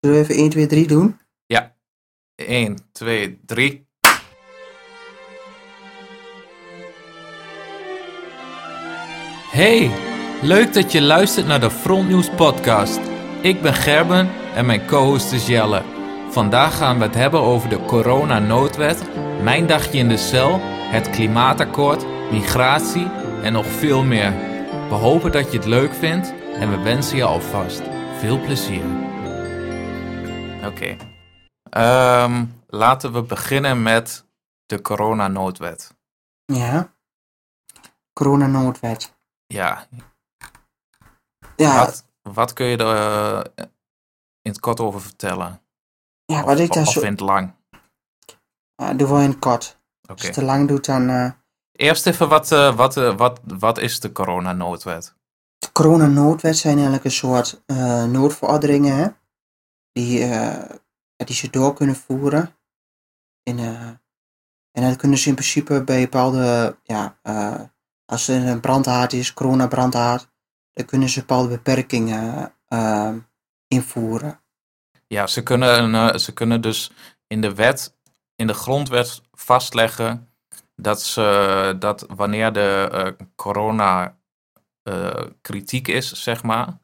Zullen we even 1, 2, 3 doen? Ja. 1, 2, 3. Hey, leuk dat je luistert naar de Frontnieuws podcast. Ik ben Gerben en mijn co-host is Jelle. Vandaag gaan we het hebben over de corona-noodwet, mijn dagje in de cel, het klimaatakkoord, migratie en nog veel meer. We hopen dat je het leuk vindt en we wensen je alvast veel plezier. Oké. Ehm, laten we beginnen met de coronanoodwet. Ja. Coronanoodwet. Ja, Ja, wat, wat kun je er eh, in het kort over vertellen? ja wat ik daar of zo... in het lang? Uh, doe wel in het kort. Oké. Als je te lang doet, dan... eh, Eerst even, wat, eh, wat, wat, wat is de coronanoodwet? De coronanoodwet zijn eigenlijk een soort noodverordeningen, hè? Die, eh, die ze door kunnen voeren. In, eh, en dat kunnen ze in principe bij bepaalde, ja, eh, als er een brandhaard is, coronabrandhaard, dan kunnen ze bepaalde beperkingen invoeren. Ja, ze kunnen, ze kunnen dus in de wet, in de grondwet vastleggen dat, ze, dat wanneer de corona kritiek is, zeg maar,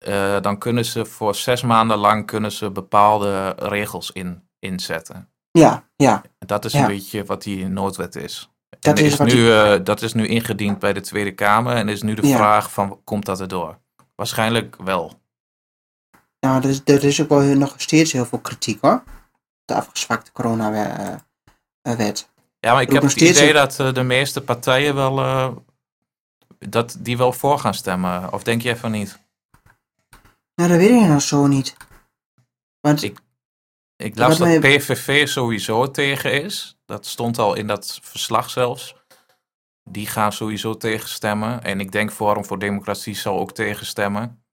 eh, dan kunnen ze voor zes maanden lang kunnen ze bepaalde regels in, inzetten. Ja, ja, Dat is Ja. een beetje wat die noodwet is. Dat is nu, eh, dat is nu ingediend bij de Tweede Kamer en is nu de Ja. vraag van, komt dat erdoor? Waarschijnlijk wel. nou, er is, er is ook wel heel- nog steeds heel veel kritiek hoor. De afgezwakte coronawet. Ja, maar ik heb het idee een- dat eh, de meeste partijen wel, eh, dat die wel voor gaan stemmen. Of denk jij van niet? Nou, dat weet ik nog zo niet. Want Ik- Ik las dat mij- PVV sowieso tegen is. Dat stond al in dat verslag zelfs. Die gaan sowieso tegenstemmen. En ik denk Forum voor Democratie zal ook tegenstemmen.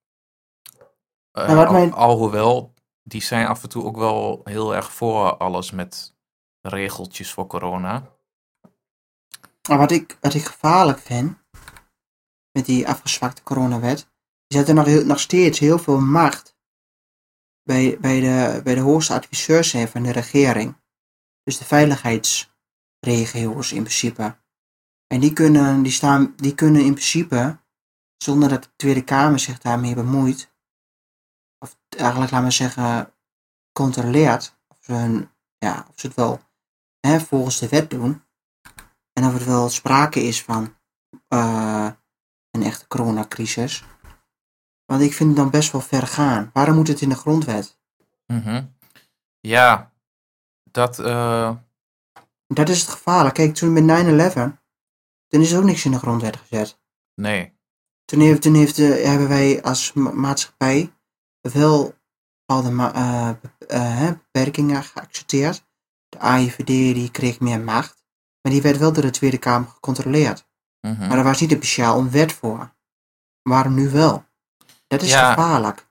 Wat al- Alhoewel, die zijn af en toe ook wel heel erg voor alles met regeltjes voor corona. Maar wat ik, wat ik gevaarlijk vind met die afgezwakte coronawet, er nog, nog steeds heel veel macht bij, bij, de, bij de hoogste adviseurs zijn van de regering. Dus de veiligheidsregio's in principe. En die kunnen, die staan, die kunnen in principe, zonder dat de Tweede Kamer zich daarmee bemoeit, of eigenlijk, laten we zeggen, controleert, of ze, hun, ja, of ze het wel hè, volgens de wet doen, en of er wel sprake is van eh, een echte coronacrisis. Want ik vind het dan best wel ver gaan. Waarom moet het in de grondwet? Mhm. Ja, dat. eh, Dat is het gevaarlijk. Kijk, toen met 9-11, toen is ook niks in de grondwet gezet. nee. Toen, heeft, toen heeft, eh, hebben wij als ma- maatschappij wel bepaalde hè, beperkingen geaccepteerd. De AIVD die kreeg meer macht. Maar die werd wel door de Tweede Kamer gecontroleerd. Mhm. Maar er was niet een speciaal een wet voor. Waarom nu wel? Dat is Ja. gevaarlijk.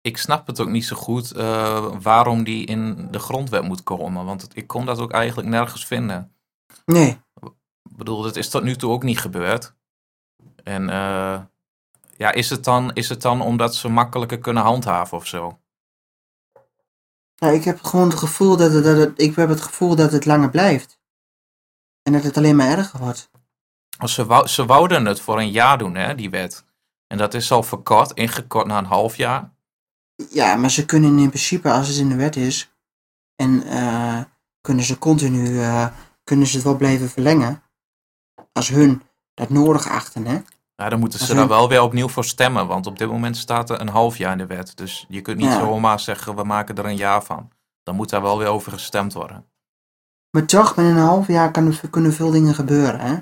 ik snap het ook niet zo goed eh, waarom die in de grondwet moet komen. Want ik kon dat ook eigenlijk nergens vinden. Nee. Ik bedoel, dat is tot nu toe ook niet gebeurd. En eh, ja, is het, dan, is het dan omdat ze makkelijker kunnen handhaven of zo? Nou, ik heb gewoon het gevoel dat het, dat het, ik heb het gevoel dat het langer blijft. En dat het alleen maar erger wordt. Als Ze, wou, ze wouden het voor een jaar doen, hè, die wet. En dat is al verkort, ingekort naar een half jaar. Ja, maar ze kunnen in principe, als het in de wet is, en eh, kunnen ze continu, eh, kunnen ze het wel blijven verlengen. Als hun dat nodig achten, hè. Ja, dan moeten ze Als daar hun- wel weer opnieuw voor stemmen. Want op dit moment staat er een half jaar in de wet. Dus je kunt niet Ja. zomaar zeggen, we maken er een jaar van. Dan moet daar wel weer over gestemd worden. Maar toch, binnen een half jaar kan, kunnen veel dingen gebeuren, hè.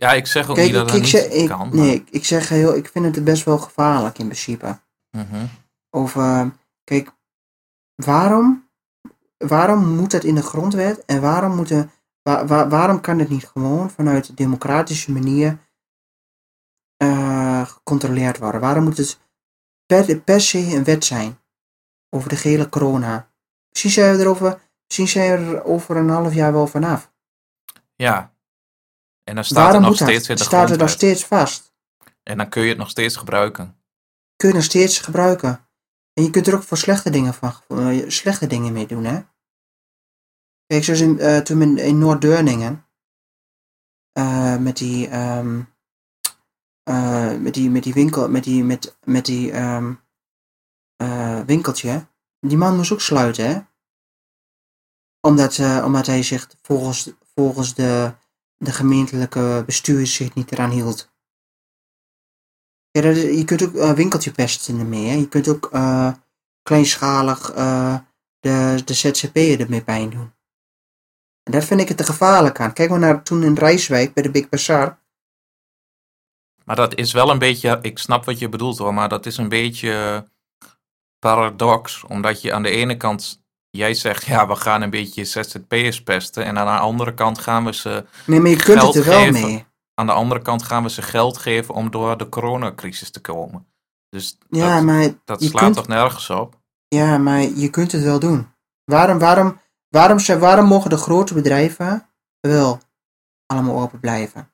Ja, ik zeg ook Kijk, niet dat ik, het ik, niet zeg, ik, kan. nee, ik, zeg heel, ik vind het best wel gevaarlijk in principe. maar- Mhm. over, kijk, waarom, waarom moet dat in de grondwet en waarom, moeten, wa- wa- waarom kan het niet gewoon vanuit een democratische manier eh, gecontroleerd worden? Waarom moet het per, per se een wet zijn over de gele corona? Misschien zijn we er over, misschien zijn we er over een half jaar wel vanaf. Ja. En dan staat waarom er nog dat? steeds in de Staat er nog steeds vast? En dan kun je het nog steeds gebruiken. Kun je nog steeds gebruiken? En je kunt er ook voor slechte dingen, van, eh, slechte dingen mee doen, hè. Kijk, zoals in, eh, toen in, in Noord-Deurningen, eh, met die, ehm, eh, met die, met die winkel, met die, met, met die eh, winkeltje, die man moest ook sluiten, hè. Omdat, omdat hij zich volgens, volgens de, de gemeentelijke bestuur zich niet eraan hield. Ja, je kunt ook een winkeltje pesten ermee. Hè? Je kunt ook eh, kleinschalig eh, de, de ermee pijn doen. En daar vind ik het te gevaarlijk aan. Kijk maar naar toen in Rijswijk bij de Big Bazaar. Maar dat is wel een beetje, ik snap wat je bedoelt hoor, maar dat is een beetje paradox. Omdat je aan de ene kant, jij zegt ja, we gaan een beetje ZZP'ers pesten. En aan de andere kant gaan we ze, Nee, maar je kunt het er wel geven. mee. aan de andere kant gaan we ze geld geven om door de coronacrisis te komen. Dus Ja, dat, maar, dat slaat kunt, toch nergens op? ja, maar je kunt het wel doen. Waarom, waarom, waarom, zijn- waarom mogen de grote bedrijven wel allemaal open blijven?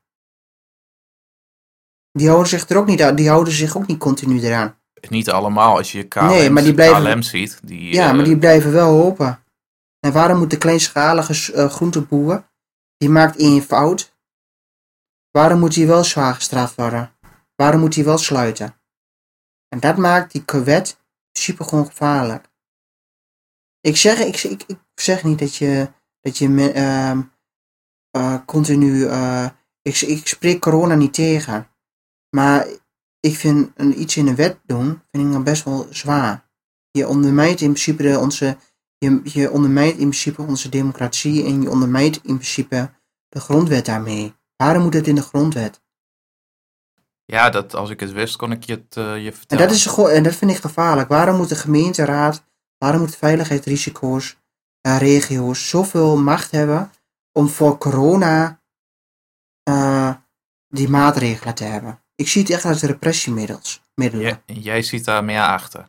Die houden zich er ook niet aan. Die houden zich ook niet continu eraan. Niet allemaal, als je KLM, Nee, maar die blijven- KLM ziet. Die, Ja, eh, maar die blijven wel open. En waarom moet de kleinschalige eh, groenteboer, die maakt één fout, waarom moet hij wel zwaar gestraft worden? Waarom moet hij wel sluiten? En dat maakt die wet in principe gewoon gevaarlijk. Ik zeg, ik, ik, ik zeg niet dat je, dat je ehm, eh, continu, ik, ik spreek corona niet tegen, maar ik vind een, iets in de wet doen, vind ik dan best wel zwaar. Je ondermijnt in principe de, onze, je, je ondermijnt in principe onze democratie en je ondermijnt in principe de grondwet daarmee. Waarom moet het in de grondwet? ja dat, als ik het wist, kon ik je het eh, je En vertellen. dat, is, en dat vind ik gevaarlijk. Waarom moet de gemeenteraad, waarom moet veiligheidsrisico's, eh, regio's zoveel macht hebben om voor corona eh, die maatregelen te hebben? Ik zie het echt als repressiemiddels. Middelen. Jij- jij ziet daar meer achter.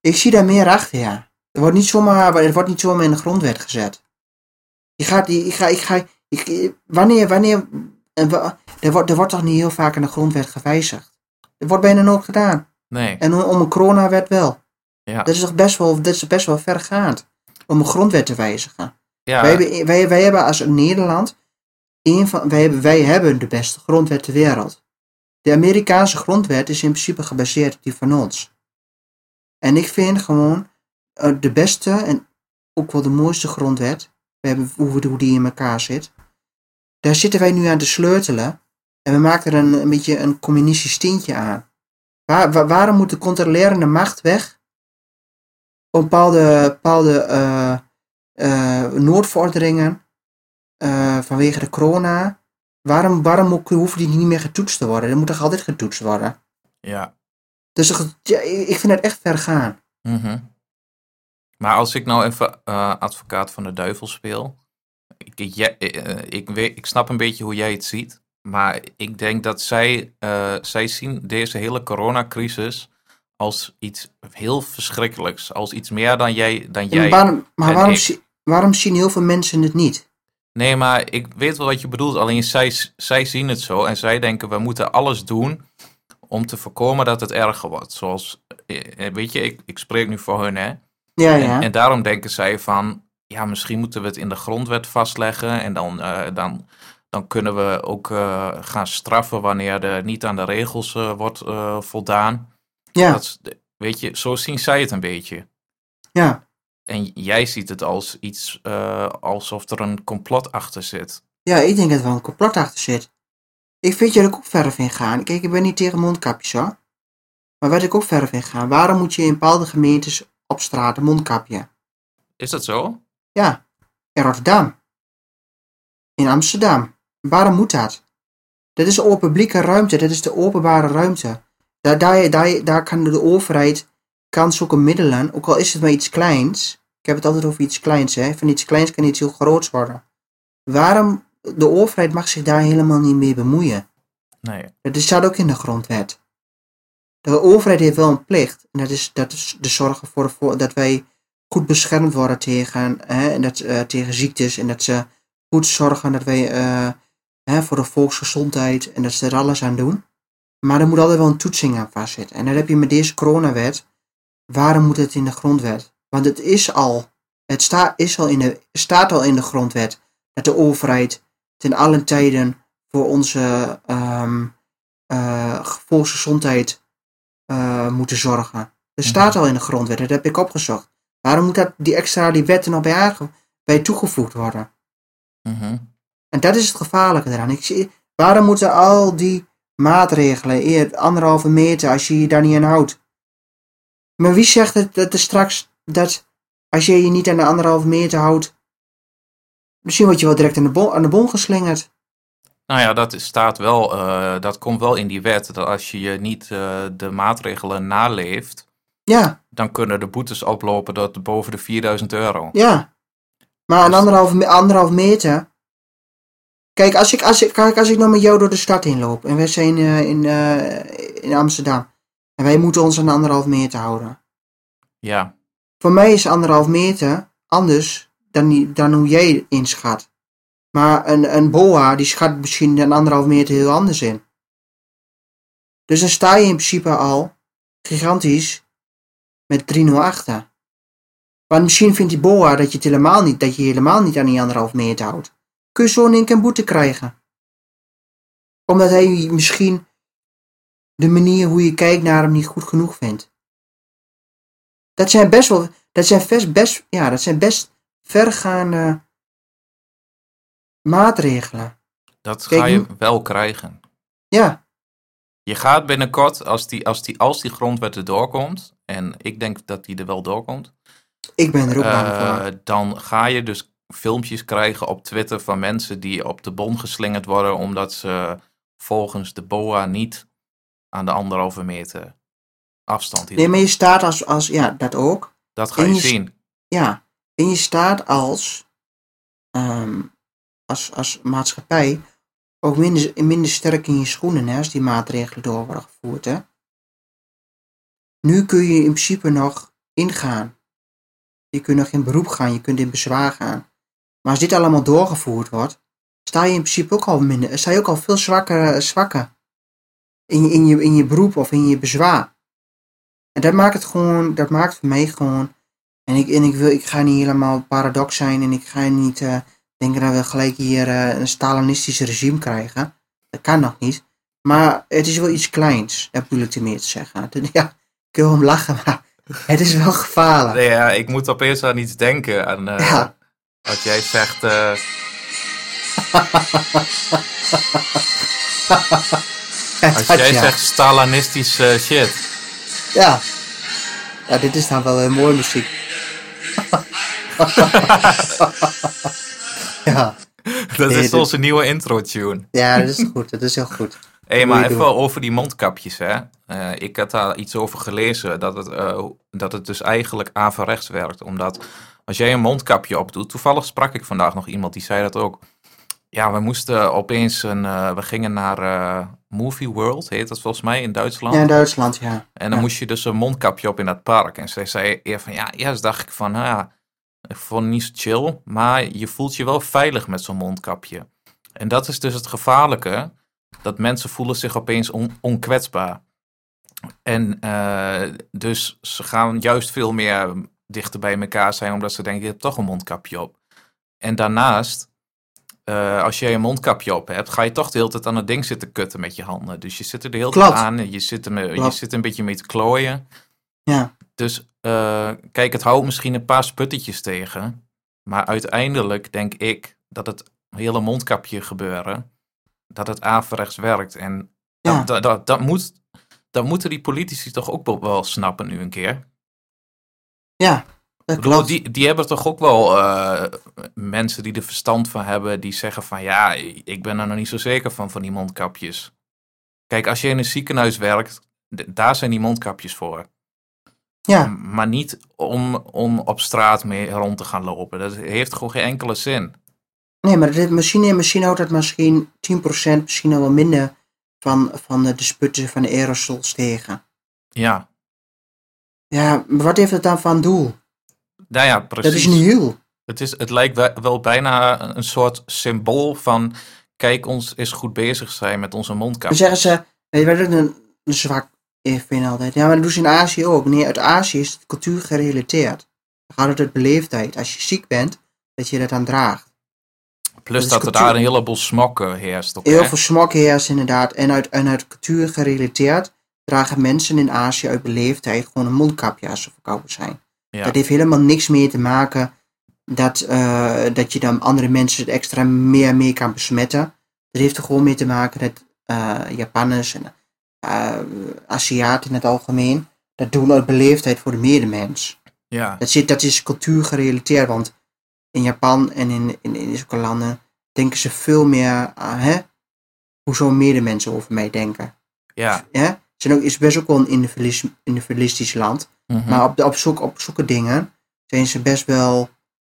Ik zie daar meer achter, ja. Er wordt niet zomaar, er wordt niet zomaar in de grondwet gezet. Je gaat, die- ik ga, ik ga, ik, wanneer, wanneer, er wordt, er wordt toch niet heel vaak in de grondwet gewijzigd? Er wordt bijna nooit gedaan. Nee, En om, om een coronawet wel. Ja. Dat is toch best wel, dat is best wel vergaand. Om een grondwet te wijzigen. ja, Wij, hebben, wij, wij hebben als Nederland, een van, wij, hebben, wij hebben de beste grondwet ter wereld. De Amerikaanse grondwet is in principe gebaseerd op die van ons. En ik vind gewoon eh, de beste en ook wel de mooiste grondwet, we hebben, hoe, hoe die in elkaar zit, daar zitten wij nu aan te sleutelen. En we maken er een, een beetje een communistisch tintje aan. Waar, waar- waarom moet de controlerende macht weg? Op bepaalde, bepaalde eh, eh, noodvorderingen vanwege de corona. Waarom, waarom ook, hoeven die niet meer getoetst te worden? Er moet toch altijd getoetst worden? ja. Dus ja, ik vind het echt ver gaan. Mhm. Maar als ik nou even eh, advocaat van de duivel speel. Ik, ja, eh, ik, weet, ik snap een beetje hoe jij het ziet. Maar ik denk dat zij, eh, zij zien deze hele coronacrisis als iets heel verschrikkelijks. Als iets meer dan jij. Dan jij. maar waarom zien heel veel mensen het niet? Nee, maar ik weet wel wat je bedoelt. Alleen zij, zij zien het zo en zij denken we moeten alles doen om te voorkomen dat het erger wordt. Zoals, eh, weet je, ik, ik spreek nu voor hun hè. Ja, En, ja. en daarom denken zij van, ja, misschien moeten we het in de grondwet vastleggen en dan, eh, dan, dan kunnen we ook eh, gaan straffen wanneer er niet aan de regels eh, wordt eh, voldaan. ja, Dat weet je, zo zien zij het een beetje. ja. En jij ziet het als iets eh, alsof er een complot achter zit. Ja, ik denk dat er wel een complot achter zit. Ik vind dat ik ook verder vind gaan. Kijk, ik ben niet tegen mondkapjes hoor. Maar wat ik ook verder vind gaan. Waarom moet je in bepaalde gemeentes op straat een mondkapje? Is dat zo? Ja, in Rotterdam. In Amsterdam. Waarom moet dat? Dat is de publieke ruimte, dat is de openbare ruimte. Daar, daar, daar, daar kan de overheid kan zulke middelen, ook al is het maar iets kleins. Ik heb het altijd over iets kleins, hè. Van iets kleins kan iets heel groots worden. Waarom, de overheid mag zich daar helemaal niet mee bemoeien. Nee. Dat staat ook in de grondwet. De overheid heeft wel een plicht. En dat is, dat is de zorgen voor, voor dat wij goed beschermd worden tegen, hè, en dat, eh, tegen ziektes. En dat ze goed zorgen dat wij eh, hè, voor de volksgezondheid. En dat ze er alles aan doen. Maar er moet altijd wel een toetsing aan vastzitten. En dat heb je met deze coronawet. Waarom moet het in de grondwet? Want het is al, het sta, is al in de, staat al in de grondwet dat de overheid ten allen tijden voor onze um, uh, volksgezondheid uh, moeten zorgen. Dat Mhm. staat al in de grondwet, dat heb ik opgezocht. Waarom moet dat, die extra die wetten nog bij, aange, bij toegevoegd worden? Mhm. En dat is het gevaarlijke eraan. Ik zie, waarom moeten al die maatregelen, anderhalve meter, als je je daar niet aan houdt? Maar wie zegt het, dat er straks, dat als je je niet aan de anderhalve meter houdt, misschien word je wel direct aan de, bon, aan de bon geslingerd. Nou ja, dat staat wel, eh, dat komt wel in die wet, dat als je je niet eh, de maatregelen naleeft, Ja, dan kunnen de boetes oplopen tot boven de 4000 euro. ja. Maar aan Dus- anderhalve, me- anderhalve meter. Kijk, als ik, als, ik, kijk, als ik nou met jou door de stad inloop en wij zijn eh, in, in Amsterdam en wij moeten ons aan de anderhalve meter houden. Ja, Voor mij is anderhalf meter anders dan, dan hoe jij inschat. Maar een, een boa die schat misschien een anderhalf meter heel anders in. Dus dan sta je in principe al gigantisch met 3-0 achter. Want misschien vindt die boa dat je, het helemaal niet, dat je helemaal niet aan die anderhalf meter houdt. Kun je zo in één keer een boete krijgen. Omdat hij misschien de manier hoe je kijkt naar hem niet goed genoeg vindt. Dat zijn best wel, dat zijn best, best, ja, dat zijn best vergaande maatregelen. dat Kijk, ga je wel krijgen. Ja, Je gaat binnenkort, als die, als die, als die grondwet er doorkomt, en ik denk dat die er wel doorkomt, ik ben er ook bang eh, voor. dan ga je dus filmpjes krijgen op Twitter van mensen die op de bon geslingerd worden omdat ze volgens de BOA niet aan de anderhalve meter afstand Nee, maar je staat als, als ja, dat ook. Dat ga je je- zien. Ja, en je staat als, ehm, als, als maatschappij ook minder, minder sterk in je schoenen hè, als die maatregelen door worden gevoerd. Hè. Nu kun je in principe nog ingaan. Je kunt nog in beroep gaan, je kunt in bezwaar gaan. Maar als dit allemaal doorgevoerd wordt, sta je in principe ook al minder, sta je ook al veel zwakker, zwakker in, je, in, je, in je beroep of in je bezwaar. En dat maakt het gewoon, dat maakt voor mij gewoon en ik, en ik, wil, ik ga niet helemaal paradox zijn en ik ga niet eh, denken dat we gelijk hier eh, een Stalinistisch regime krijgen. Dat kan nog niet. Maar het is wel iets kleins, dat bedoel ik ermee te zeggen. Ja, ik wil hem lachen, maar het is wel gevaarlijk. Nee, ja, ik moet opeens aan iets denken. Aan, eh, Ja. Als jij zegt, eh, als dat jij ja. zegt Stalinistische shit. Ja. ja, dit is dan wel een mooie muziek. ja. Dat Nee, is dit- onze nieuwe intro tune. ja, dat is goed. Dat is heel goed. Hé, moet maar even doen. over die mondkapjes, hè. Eh, ik had daar iets over gelezen, dat het, eh, dat het dus eigenlijk averechts werkt. Omdat als jij een mondkapje opdoet, toevallig sprak ik vandaag nog iemand die zei dat ook. Ja, we moesten opeens een, eh, we gingen naar eh, Movie World, heet dat volgens mij, in Duitsland. Ja, in Duitsland, ja. En dan Ja. moest je dus een mondkapje op in dat park. En zij zei eer van, ja, eerst dacht ik van, nou ja, ik vond het niet zo chill. Maar je voelt je wel veilig met zo'n mondkapje. En dat is dus het gevaarlijke. Dat mensen voelen zich opeens on- onkwetsbaar. En eh, dus ze gaan juist veel meer dichter bij elkaar zijn. Omdat ze denken, je hebt toch een mondkapje op. En daarnaast, eh, als jij een mondkapje op hebt, ga je toch de hele tijd aan het ding zitten kutten met je handen. Dus je zit er de hele tijd aan. en Je zit, er, je zit een beetje mee te klooien. Ja. Dus eh, kijk, het houdt misschien een paar sputtetjes tegen. Maar uiteindelijk denk ik dat het hele mondkapje gebeuren, dat het averechts werkt. En Ja. dat, dat, dat, moet, dat moeten die politici toch ook wel, snappen nu een keer. Ja, Ik bedoel, klopt. die, die hebben toch ook wel eh, mensen die er verstand van hebben, die zeggen van ja, ik ben er nog niet zo zeker van, van die mondkapjes. Kijk, als je in een ziekenhuis werkt, daar zijn die mondkapjes voor. Ja, Maar niet om, om op straat mee rond te gaan lopen. Dat heeft gewoon geen enkele zin. nee, maar dit, misschien, misschien houdt het misschien 10%, misschien wel minder van, van de, de sputten van de aerosols tegen. Ja, Ja, maar wat heeft het dan van doel? Nou ja, precies. Dat is heel. Het, is, het lijkt wel- wel bijna een soort symbool van... Kijk, ons is goed bezig zijn met onze Dan mondkapjes. zeggen ze, wat ook een, een zwak vind altijd, ja, maar dat doen ze in Azië ook. Nee, uit Azië is het cultuur gerelateerd. Dan gaat het uit beleefdheid. Als je ziek bent, dat je dat aan draagt. Plus is dat, er daar een heleboel smok eh, heerst. Ook, Heel hè? veel smok heerst inderdaad. En uit, en uit cultuur gerelateerd dragen mensen in Azië uit beleefdheid gewoon een mondkapje als ze verkouden zijn. Ja. Dat heeft helemaal niks meer te maken dat, eh, dat je dan andere mensen het extra meer mee kan besmetten. Dat heeft er gewoon mee te maken dat eh, Japanners en eh, Aziaten in het algemeen dat doen uit beleefdheid voor de medemens. ja. Dat, zit, dat is cultuur gerelateerd, want in Japan en in, in, in zulke landen denken ze veel meer aan hè, hoe zo'n medemensen over mij denken. ja. Hè? Het zijn ook, is best ook wel een individualis- individualistisch land. Mhm. Maar op, de, op, zoek, op zulke dingen zijn ze best wel,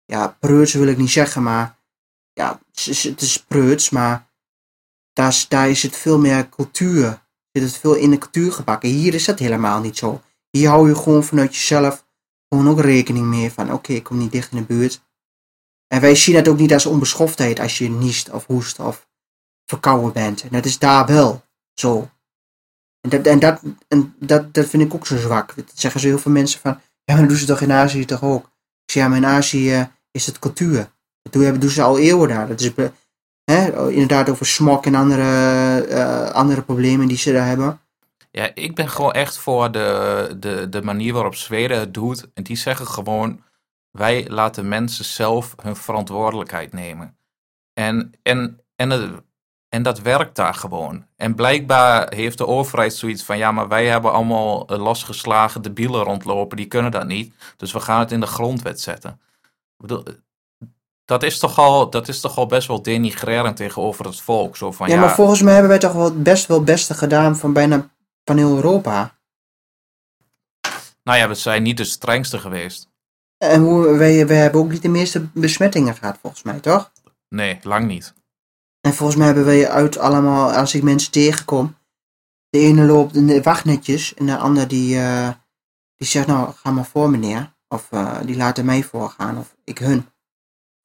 ja, preuts wil ik niet zeggen, maar ja, het is, het is preuts, maar daar is, daar is het veel meer cultuur. Zit het veel in de cultuur gebakken. Hier is dat helemaal niet zo. Hier hou je gewoon vanuit jezelf gewoon ook rekening mee van, oké, ik kom niet dicht in de buurt. En wij zien het ook niet als onbeschoftheid als je niest of hoest of verkouden bent. En dat is daar wel zo. En dat, en dat, en dat, dat vind ik ook zo zwak. Dat zeggen ze heel veel mensen van, ja, maar dat doen ze toch in Azië toch ook? Ik zeg, ja, maar in Azië eh, is het cultuur. Dat doen, ze al eeuwen daar. Dat is hè, inderdaad over smok en andere, eh, andere problemen die ze daar hebben. Ja, ik ben gewoon echt voor de, de, de manier waarop Zweden het doet. En die zeggen gewoon, wij laten mensen zelf hun verantwoordelijkheid nemen. En, en, en, en dat werkt daar gewoon. En blijkbaar heeft de overheid zoiets van, ja, maar wij hebben allemaal eh, losgeslagen debielen rondlopen, die kunnen dat niet. Dus we gaan het in de grondwet zetten. Ik bedoel, eh, dat is toch al, dat is toch al best wel denigrerend tegenover het volk. Zo van, ja, ja, maar volgens mij hebben wij toch wel best wel het beste gedaan van bijna van heel Europa. nou ja, we zijn niet de strengste geweest. En hoe, wij, wij hebben ook niet de meeste besmettingen gehad, volgens mij, toch? Nee, lang niet. En volgens mij hebben wij uit allemaal, als ik mensen tegenkom, de ene loopt in de wacht netjes en de ander die, eh, die zegt, nou, ga maar voor meneer. Of eh, die laten mij voorgaan, of ik hun.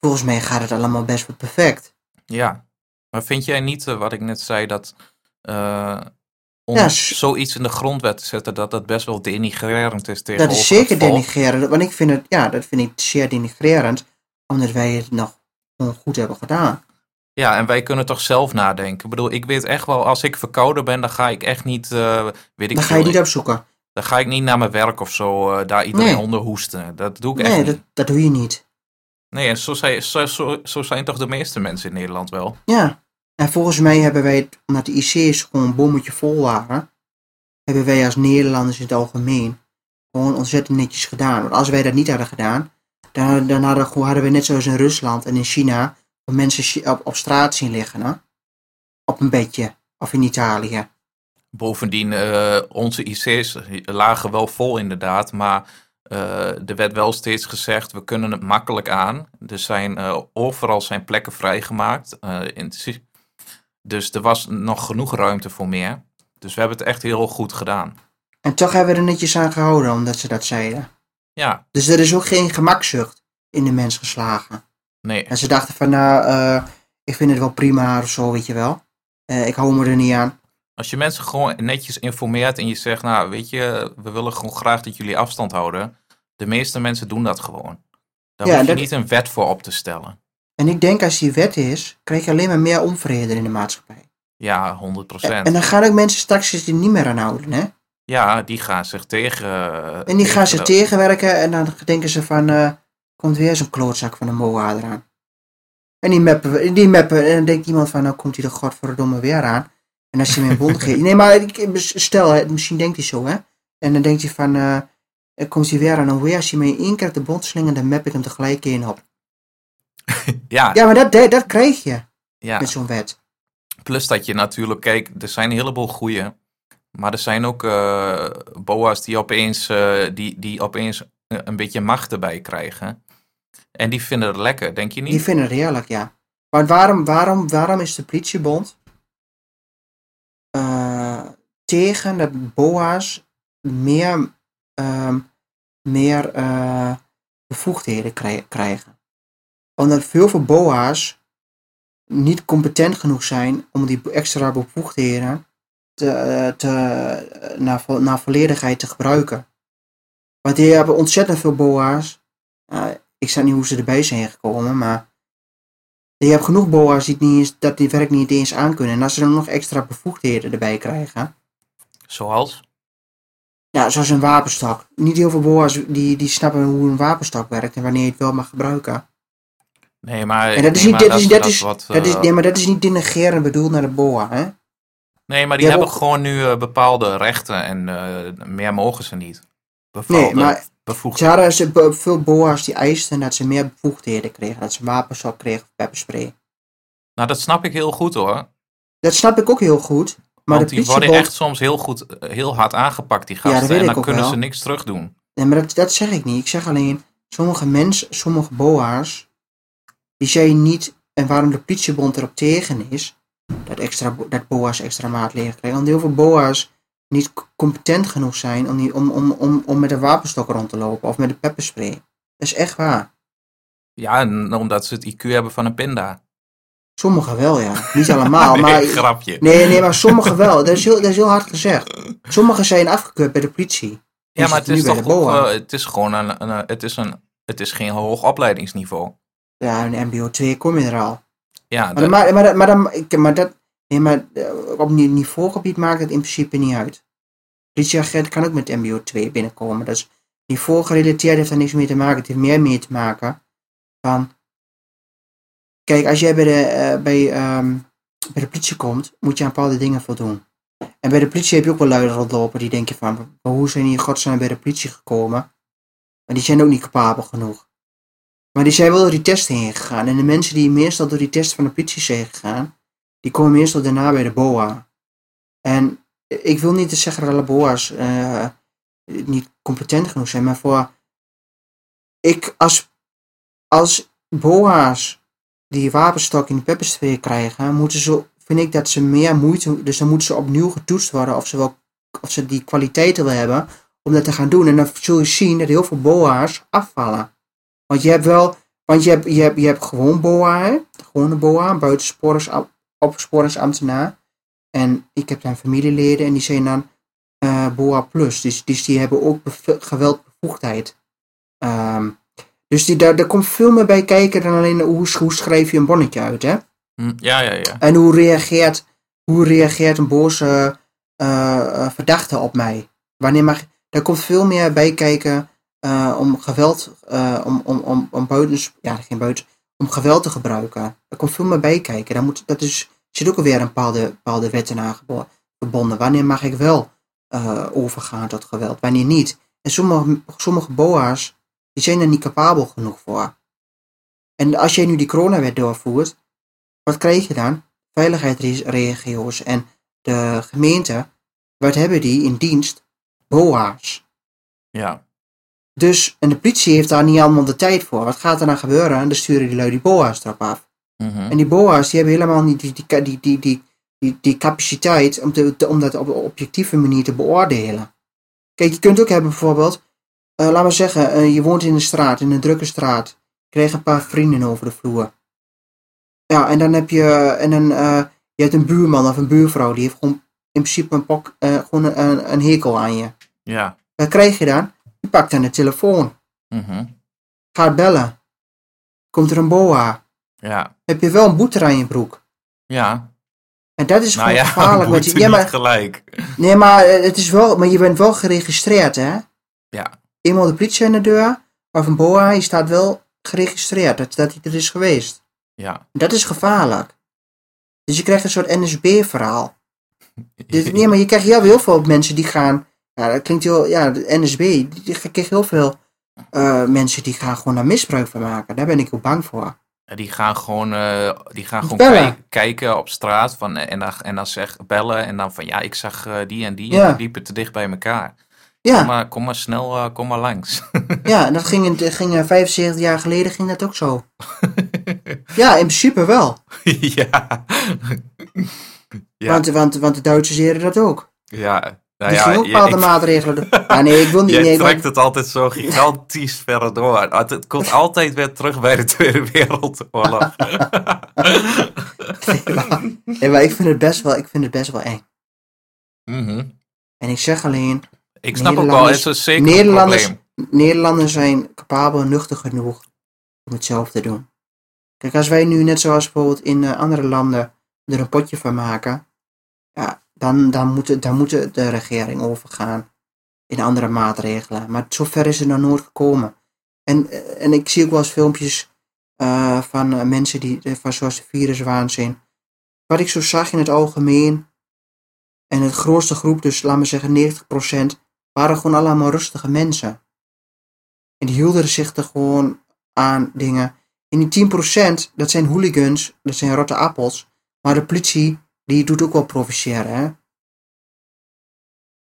Volgens mij gaat het allemaal best wel perfect. Ja, maar vind jij niet, eh, wat ik net zei, dat om Ja, zoiets in de grondwet te zetten, dat dat best wel denigrerend is tegenover Dat is zeker denigrerend, want ik vind het, ja, dat vind ik zeer denigrerend, omdat wij het nog goed hebben gedaan. Ja, en wij kunnen toch zelf nadenken. Ik bedoel, ik weet echt wel, als ik verkouden ben, dan ga ik echt niet, eh, weet ik Dan ga je niet opzoeken. dan ga ik niet naar mijn werk of zo, eh, daar iedereen Nee. onder hoesten. Dat doe ik echt Nee, niet. dat, dat doe je niet. Nee, en zo zijn, zo, zo, zo zijn toch de meeste mensen in Nederland wel. Ja, en volgens mij hebben wij, omdat de IC's gewoon een bommetje vol waren, hebben wij als Nederlanders in het algemeen gewoon ontzettend netjes gedaan. Want als wij dat niet hadden gedaan, dan, dan hadden, hadden we net zoals in Rusland en in China mensen op, op straat zien liggen. Hè? Op een bedje. Of in Italië. Bovendien, eh, onze IC's lagen wel vol inderdaad, maar eh, er werd wel steeds gezegd, we kunnen het makkelijk aan. Er zijn eh, overal zijn plekken vrijgemaakt. in dus er was nog genoeg ruimte voor meer. Dus we hebben het echt heel goed gedaan. En toch hebben we er netjes aan gehouden, omdat ze dat zeiden. Ja, Dus er is ook geen gemakzucht in de mens geslagen. Nee. En ze dachten van, nou, eh, ik vind het wel prima of zo, weet je wel. Eh, ik hou me er niet aan. Als je mensen gewoon netjes informeert en je zegt, nou weet je, we willen gewoon graag dat jullie afstand houden. De meeste mensen doen dat gewoon. Daar Ja, hoef je dat- niet een wet voor op te stellen. En ik denk als die wet is, krijg je alleen maar meer onvrede in de maatschappij. Ja, 100%. En dan gaan ook mensen straks zich er niet meer aan houden, hè? Ja, die gaan zich tegen. eh, En die gaan tegen ze tegenwerken en dan denken ze van, eh, komt weer zo'n klootzak van een MOA eraan. En die mappen, die mappen, en dan denkt iemand van, nou komt hij er godverdomme weer aan. En als je hem een bond geeft. Nee, maar stel, misschien denkt hij zo, hè. En dan denkt hij van, eh, er komt hij weer aan. En weer als je me één keer de bond slingert, dan map ik hem tegelijk in op. Ja, Ja, maar dat, dat, krijg je ja, met zo'n wet. plus dat je natuurlijk, kijk, er zijn een heleboel goeie. Maar er zijn ook eh, boa's die opeens, eh, die, die opeens een een beetje macht erbij krijgen. En die vinden het lekker, denk je niet? Die vinden het heerlijk, ja. Maar waarom, waarom, waarom is de politiebond eh, tegen dat BOA's meer, ehm, meer eh, bevoegdheden krij- krijgen? Omdat veel van BOA's niet competent genoeg zijn om die extra bevoegdheden te, te, naar, naar volledigheid te gebruiken. Want die hebben ontzettend veel boa's. Ik zeg niet hoe ze erbij zijn gekomen, maar je hebt genoeg boa's die, niet eens, dat die werk niet eens aankunnen. En als ze dan nog extra bevoegdheden erbij krijgen, Zoals? ja, zoals een wapenstok. Niet heel veel boa's die, die snappen hoe een wapenstok werkt en wanneer je het wel mag gebruiken. Nee, maar... En dat is niet, dat is, is- dat is is, wat, dat is, nee, maar dat is niet denigrerend bedoeld naar de boa, hè? Nee, maar die hebben gewoon nu eh, bepaalde rechten en eh, meer mogen ze niet. Bepaalde Nee, maar bevoegdheden. Ze hadden ze be- veel boa's die eisten dat ze meer bevoegdheden kregen. Dat ze een wapenstok kregen of pepperspray. Nou, dat snap ik heel goed hoor. Dat snap ik ook heel goed. Maar Want die worden echt soms heel goed, eh, heel hard aangepakt, die gasten. en dan kunnen wel. ze niks terug doen. Nee, maar dat, dat zeg ik niet. Ik zeg alleen, sommige mensen, sommige boa's, die zijn niet, en waarom de politiebond erop tegen is, dat, extra, dat boa's extra maatregelen krijgen. Want heel veel boa's niet competent genoeg zijn om, die, om, om, om, om met een wapenstok rond te lopen of met een pepperspray. Dat is echt waar. Ja, en omdat ze het IQ hebben van een pinda. Sommigen wel, ja. Niet allemaal, nee, maar... grapje. Nee, nee, maar sommigen wel. Dat is heel, dat is heel hard gezegd. Sommigen zijn afgekeurd bij de politie. ja, maar het is toch ook, eh, het is gewoon een, een, het is een, het is geen hoog opleidingsniveau. Ja, in MBO 2 kom je er al. Ja, Maar, dat- maar, maar, maar, maar dat, nee, maar eh, op ni- niveaugebied maakt het in principe niet uit. Politieagent kan ook met MBO 2 binnenkomen. Is niveau gerelateerd heeft daar niks mee te maken. Het heeft meer mee te maken van... Kijk, als jij bij de, eh, bij, ehm, bij de politie komt, moet je aan bepaalde dingen voldoen. En bij de politie heb je ook wel luiden rondlopen die denken van... Hoe zijn die godsnaam bij de politie gekomen? Maar die zijn ook niet capabel genoeg. Maar die zijn wel door die test heen gegaan. En de mensen die meestal door die test van de politie zijn gegaan, die komen meestal daarna bij de BOA. En ik wil niet zeggen dat alle BOA's eh, niet competent genoeg zijn, maar voor ik als, als BOA's die wapenstok in de pepperspray krijgen, moeten ze, vind ik dat ze meer moeite, dus dan moeten ze opnieuw getoetst worden of ze, wel, of ze die kwaliteiten wil hebben om dat te gaan doen. En dan zul je zien dat heel veel BOA's afvallen. Want je hebt wel, want je hebt, je hebt, je hebt gewoon BOA, hè? gewone BOA, buitensporings, opsporingsambtenaar. En ik heb dan familieleden en die zijn dan eh, BOA plus. Dus, dus die hebben ook geweldbevoegdheid. Ehm, dus die, daar, daar komt veel meer bij kijken dan alleen hoe, hoe schrijf je een bonnetje uit, hè? Hm, ja, ja, ja. En hoe reageert, hoe reageert een boze eh, eh, verdachte op mij? Wanneer mag, daar komt veel meer bij kijken om geweld, om, om, om, om buitens, ja, geen buitens, om geweld te gebruiken. Daar komt veel meer bij kijken. Daar moet, dat is, zit ook alweer een bepaalde, bepaalde wetten aan gebo- verbonden. Wanneer mag ik wel eh, overgaan tot geweld, wanneer niet? En sommige, sommige boa's, die zijn er niet capabel genoeg voor. En als jij nu die coronawet doorvoert, wat krijg je dan? Veiligheidsregio's en de gemeente, wat hebben die in dienst? BOA's. ja. Dus, en de politie heeft daar niet allemaal de tijd voor. Wat gaat er dan gebeuren? En dan sturen die lui die BOA's erop af. Mhm. En die BOA's die hebben helemaal niet die, die, die, die, die, die, die capaciteit om, te, te- om dat op een objectieve manier te beoordelen. Kijk, je kunt ook hebben bijvoorbeeld, eh laat maar zeggen, eh, je woont in een straat, in een drukke straat. Je krijgt een paar vrienden over de vloer. Ja, en dan heb je, en dan, eh, je hebt een buurman of een buurvrouw, die heeft gewoon in principe een, pok, gewoon een, een hekel aan je. Ja. Wat krijg je dan? Je pakt dan de telefoon, Mhm. gaat bellen. Komt er een boa. Ja. Heb je wel een boete aan je broek. Ja. En dat is Nou gewoon ja, gevaarlijk. want je, ja, maar, gelijk. nee, maar eh, het is wel, maar je bent wel geregistreerd, hè? Ja. Eenmaal de politie aan de deur, of een boa, je staat wel geregistreerd dat, dat hij er is geweest. Ja. Dat is gevaarlijk. Dus je krijgt een soort NSB-verhaal. Dus, nee, maar je krijgt heel, heel veel mensen die gaan. Ja, dat klinkt heel. Ja, de NSB. Die krijgt heel veel eh, mensen die gaan gewoon daar misbruik van maken. Daar ben ik ook bang voor. Die gaan gewoon, eh, die gaan gewoon kijk- kijken op straat van, eh, en, dan, en dan zeg, bellen en dan van ja, ik zag eh, die en die Ja. en die liepen te dicht bij elkaar. Kom, Ja, maar, kom maar snel, kom maar langs. ja en dat ging, in- ging eh, 75 jaar geleden ging dat ook zo. Ja, in principe wel. ja. Ja. Want, want, want de Duitsers deden dat ook. ja. Nou Die ja, ook je- bepaalde maatregelen doen. Ja, nee, ik wil niet. Nee, trekt het altijd zo gigantisch verder door. Het, het komt altijd weer terug bij de Tweede Wereldoorlog. nee, maar, nee, maar ik vind het best wel, ik vind het best wel eng. Mhm. En ik zeg alleen, Ik snap ook wel, het is een zeker een Nederlanders, probleem. Nederlanders zijn capabel en nuchter genoeg om het zelf te doen. Kijk, als wij nu net zoals bijvoorbeeld in eh, andere landen er een potje van maken, ja, dan, dan, moet, dan de regering overgaan in andere maatregelen. Maar zover is het nog nooit gekomen. En, eh, en ik zie ook wel eens filmpjes eh, van eh, mensen die, van zoals de viruswaanzin. Wat ik zo zag in het algemeen, en het grootste groep, dus laten we zeggen 90%, waren gewoon allemaal rustige mensen. En die hielden zich er gewoon aan dingen. En die 10%, dat zijn hooligans, dat zijn rotte appels. Maar de politie, die doet ook wel provoceren, hè.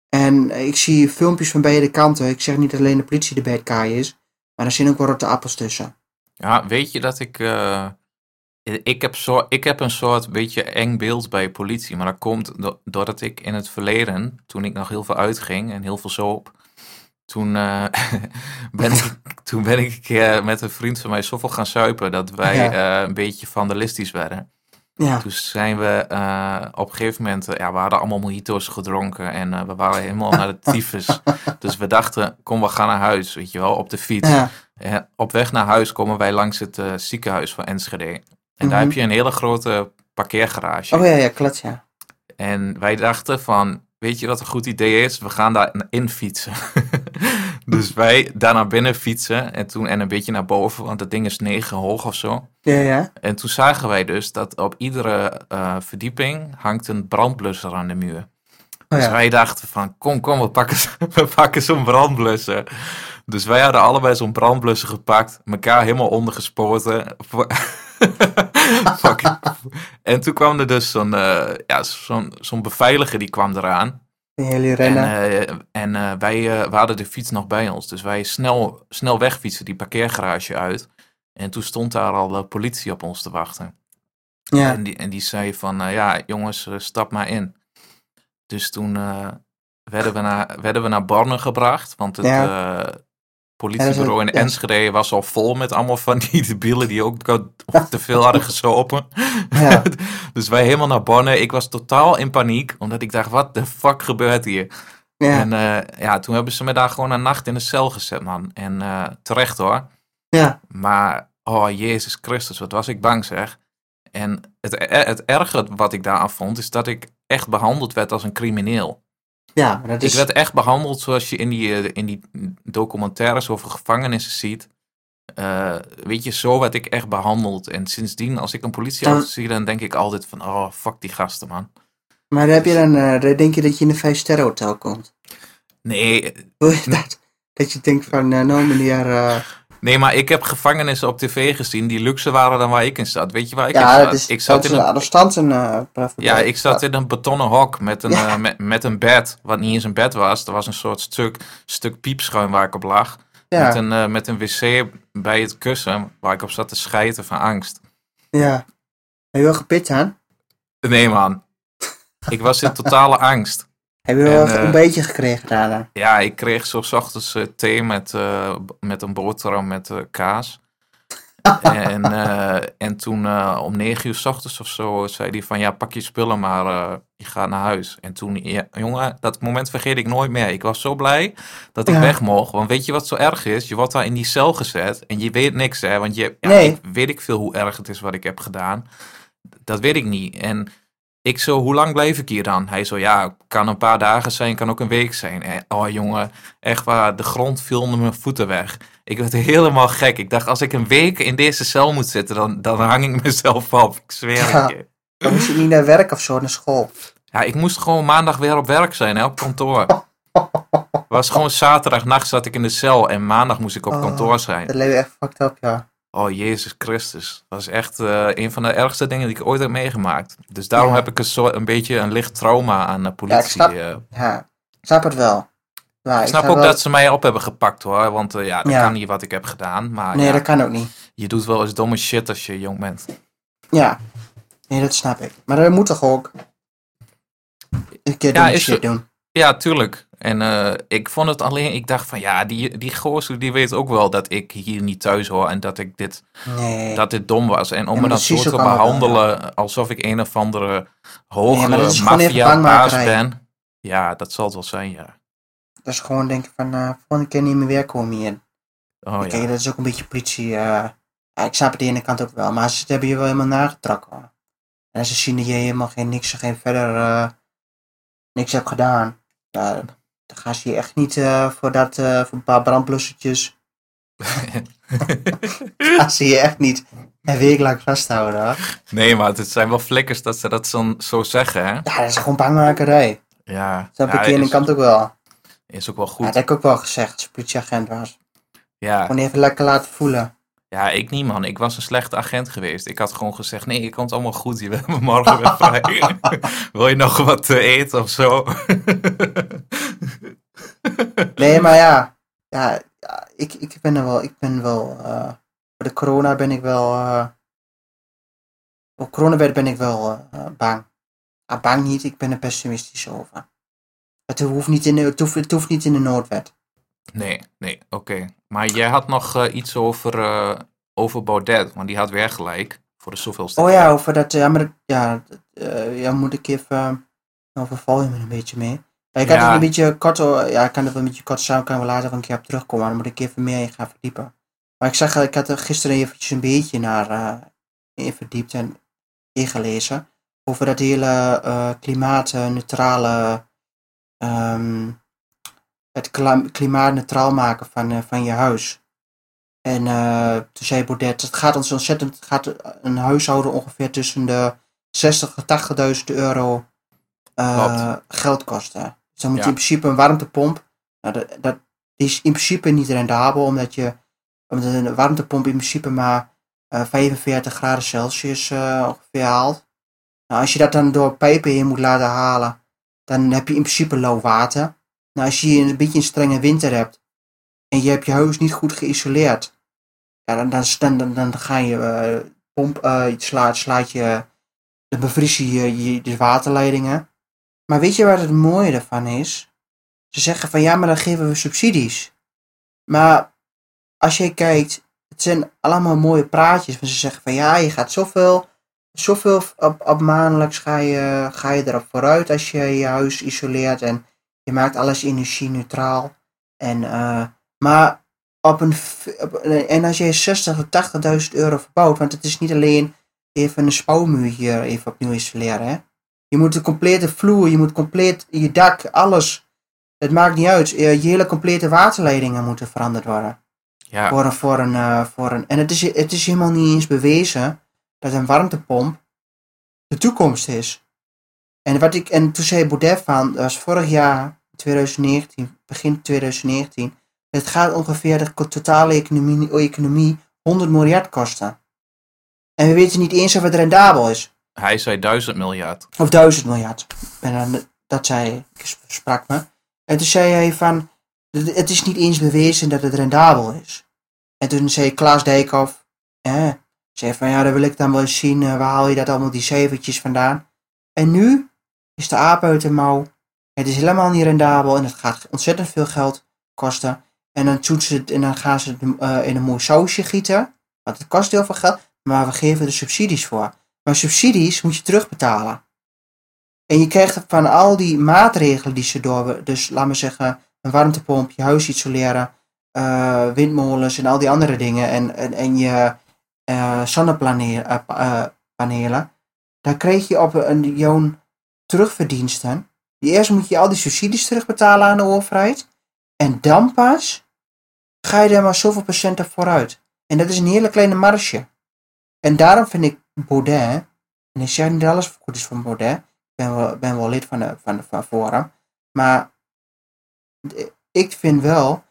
En ik zie filmpjes van beide kanten. Ik zeg niet alleen de politie de bad guy is, maar er zijn ook wel rotte appels tussen. Ja, weet je dat ik. eh, ik, heb zo, ik heb een soort beetje eng beeld bij politie. Maar dat komt do- doordat ik in het verleden, toen ik nog heel veel uitging en heel veel zoop. Toen, eh, ben ik, toen ben ik eh, met een vriend van mij zoveel gaan suipen dat wij Ja. eh, een beetje vandalistisch werden. Ja, Toen zijn we eh, op een gegeven moment, eh, ja, we hadden allemaal mojito's gedronken en eh, we waren helemaal naar de tyfus. Dus we dachten, kom, we gaan naar huis, weet je wel, op de fiets. ja, op weg naar huis komen wij langs het ziekenhuis van Enschede. En daar Mhm. heb je een hele grote parkeergarage. oh ja, ja, klopt, ja. En wij dachten van, weet je wat een goed idee is? We gaan daar in fietsen. dus wij daar naar binnen fietsen en toen en een beetje naar boven, want dat ding is negen hoog of zo. Ja, ja. En toen zagen wij dus dat op iedere eh, verdieping hangt een brandblusser aan de muur. Oh Dus wij dachten van, kom, kom, we pakken, we pakken zo'n brandblusser. Dus wij hadden allebei zo'n brandblusser gepakt, elkaar helemaal ondergespoten. En toen kwam er dus zo'n eh, ja, zo'n zo'n beveiliger die kwam eraan. En jullie En, rennen. en eh, wij eh, we hadden de fiets nog bij ons. Dus wij snel, snel wegfietsen die parkeergarage uit. En toen stond daar al de politie op ons te wachten. ja. En, die, en die zei van, eh, ja jongens, stap maar in. Dus toen werden, we naar, werden we naar Borne gebracht. Want het Ja. Politiebureau in. Enschede was al vol met allemaal van die debielen die ook te veel hadden gesopen. Ja. dus wij helemaal naar Borne. Ik was totaal in paniek, omdat ik dacht, wat de fuck gebeurt hier? Ja. En eh, ja, toen hebben ze me daar gewoon een nacht in de cel gezet, man. En eh, terecht hoor. ja. Maar, oh Jezus Christus, wat was ik bang zeg. En het, eh, het erge wat ik daaraan vond, is dat ik echt behandeld werd als een crimineel. Ja, Ik werd echt behandeld zoals je in die, eh, in die documentaires over gevangenissen ziet. Eh, weet je, zo werd ik echt behandeld. En sindsdien, als ik een politieauto Dan- zie, dan denk ik altijd van, oh, fuck die gasten, man. Maar heb je dan, eh, dan denk je dat je in een vijf sterren hotel komt. Nee, Wil je dat? Dat je denkt van, nou meneer, nee, maar ik heb gevangenissen op tv gezien die luxe waren dan waar ik in zat. Weet je waar ik in zat? is, ik zat in een eh, Ja, ik zat in een betonnen hok met een, Ja. eh, met, met een bed, wat niet eens een bed was. Er was een soort stuk, stuk piepschuim waar ik op lag. Ja, Met, een, eh, met een wc bij het kussen waar ik op zat te schijten van angst. ja. Heb je wel gepit aan? Nee man, ik was in totale angst. Heb je wel En, eh, een beetje gekregen daarna? Ja, ik kreeg zo ochtends eh, thee met, eh, met een boterham met kaas. en, en toen om negen uur 's ochtends of zo zei hij van ja, pak je spullen maar, je gaat naar huis. En toen, ja, jongen, dat moment vergeet ik nooit meer. Ik was zo blij dat ik Ja. weg mocht. Want weet je wat zo erg is? Je wordt daar in die cel gezet en je weet niks hè. Want je, ja, Nee. ik, weet ik veel hoe erg het is wat ik heb gedaan. Dat weet ik niet. En ik zo, hoe lang blijf ik hier dan? Hij zo, ja, kan een paar dagen zijn, kan ook een week zijn. En, oh jongen, echt waar, de grond viel onder mijn voeten weg. Ik werd helemaal gek. Ik dacht, als ik een week in deze cel moet zitten, dan, dan hang ik mezelf op. Ik zweer het Ja. je. Dan moest je niet naar werk of zo, naar school. Ja, ik moest gewoon maandag weer op werk zijn, hè, op kantoor. Het was gewoon zaterdagnacht zat ik in de cel en maandag moest ik op Oh. kantoor zijn. Dat leek echt fucked up, ja. Oh, Jezus Christus. Dat is echt eh, een van de ergste dingen die ik ooit heb meegemaakt. Dus daarom Ja. heb ik een, soort, een beetje een licht trauma aan de politie. snap- eh. Ja, ik snap het wel. Ja, Ik snap ook wel- dat ze mij op hebben gepakt hoor. Want eh, ja, dat Ja. kan niet wat ik heb gedaan. Maar Nee, ja, dat kan ook niet. je doet wel eens domme shit als je jong bent. Ja. Nee, dat snap ik. Maar dat moet toch ook een keer Ja, domme shit doen. Ja, tuurlijk. En eh, ik vond het alleen, ik dacht van ja, die, die gozer die weet ook wel dat ik hier niet thuis hoor. En dat ik dit, Nee. dat dit dom was. En om me dan dat zo te behandelen alsof ik een of andere Nee, hogere is gewoon even maffia baas bangmakerij. ben. Ja, dat zal het wel zijn, ja. Dat is gewoon denken van, uh, volgende keer niet meer weer komen hier. Oh ja. dat is ook een beetje politie. eh, ik snap het de ene kant ook wel, maar ze hebben je wel helemaal nagetrokken. En ze zien dat je helemaal geen niks, geen verder niks hebt gedaan. Ja, dan gaan ze je echt niet eh, voor dat, eh, voor een paar brandblussertjes, gaan ze je echt niet een week lang vasthouden. Hoor. nee, maar het zijn wel flikkers dat ze dat zo, zo zeggen, hè? Ja, dat is gewoon bangmakerij. Ja. Dat heb ja, ik aan de kant ook wel. is ook wel Ja, goed. dat heb ik ook wel gezegd als politieagent was. Ja. Gewoon even lekker laten voelen. Ja, ik niet, man. Ik was een slechte agent geweest. Ik had gewoon gezegd, nee, het komt allemaal goed. Je bent me morgen weer vrij. Wil je nog wat eten of zo? Nee, maar ja, ja, ik, ik ben er wel, ik ben wel, eh, voor de corona ben ik wel, eh voor coronawet ben ik wel eh, bang. Ah, bang niet, ik ben er pessimistisch over. Het hoeft niet in de, het hoeft, het hoeft niet in de noodwet. Nee, nee, oké. Maar jij had nog eh, iets over, eh, over Baudet, want die had weer gelijk. Voor de zoveelste Oh ja, over dat, ja, maar dat, ja, eh, ja, moet ik even, overval je me een beetje mee. Ja, ik had Ja. het een beetje kort, oh, ja, ik kan het wel een beetje kort samen, kan we later een keer op terugkomen, maar dan moet ik even meer in gaan verdiepen. Maar ik zag, ik had er gisteren eventjes een beetje naar uh, in verdiept en ingelezen. Over dat hele uh, klimaatneutrale, um, het klimaatneutraal maken van, uh, van je huis. En uh, toen zei Baudet, het gaat ons ontzettend, het gaat een huishouden ongeveer tussen de 60 en 80.000 euro uh, geld kosten. Dus dan moet Ja. je in principe een warmtepomp, nou, dat, dat is in principe niet rendabel, omdat je omdat een warmtepomp in principe maar uh, 45 graden Celsius uh, ongeveer haalt. Nou, als je dat dan door pijpen heen moet laten halen, dan heb je in principe lauw water. Nou, als je een beetje een strenge winter hebt en je hebt je huis niet goed geïsoleerd, ja, dan, dan, dan, dan ga je uh, pomp, uh, slaat, slaat je, dan bevries je, de waterleidingen. Maar weet je wat het mooie ervan is? Ze zeggen van ja, maar dan geven we subsidies. Maar als je kijkt, het zijn allemaal mooie praatjes. Want ze zeggen van ja, je gaat zoveel, zoveel op, op maandelijks ga je, ga je erop vooruit als je je huis isoleert en je maakt alles energie-neutraal. En, uh, maar op een, op, en als je 60 of 80.000 euro verbouwt, want het is niet alleen even een spouwmuur hier even opnieuw. Hè? Je moet de complete vloer, je moet compleet je dak, alles. Het maakt niet uit. Je hele complete waterleidingen moeten veranderd worden. Ja. Voor een, voor een, uh, voor een, en het is, het is helemaal niet eens bewezen dat een warmtepomp de toekomst is. En, wat ik, en toen zei Baudet van, dat was vorig jaar, 2019, begin 2019, het gaat ongeveer de totale economie, economie 100 miljard kosten. En we weten niet eens of het rendabel is. Hij zei 1000 miljard. Of 1000 miljard. En dat zei ik, sprak me. En toen zei hij van, het is niet eens bewezen dat het rendabel is. En toen zei Klaas Dijkhoff, eh, zei van ja, dan wil ik dan wel eens zien, uh, waar haal je dat allemaal die cijfertjes vandaan. En nu is de aap uit de mouw. Het is helemaal niet rendabel en het gaat ontzettend veel geld kosten. En dan, ze het, en dan gaan ze het uh, in een mooi sausje gieten, want het kost heel veel geld, maar we geven er subsidies voor. Maar subsidies moet je terugbetalen. En je krijgt van al die maatregelen die ze door, dus laat me zeggen, een warmtepomp, je huis isoleren, uh, windmolens en al die andere dingen en, en, en je uh, zonnepanelen, dan krijg je op een, jouw terugverdiensten. Eerst moet je al die subsidies terugbetalen aan de overheid. En dan pas ga je er maar zoveel op vooruit. En dat is een hele kleine marge. En daarom vind ik Baudet, en ik zeg niet alles goed is van Baudet, ik ben wel, ben wel lid van, de, van, de, van Forum, maar ik vind wel,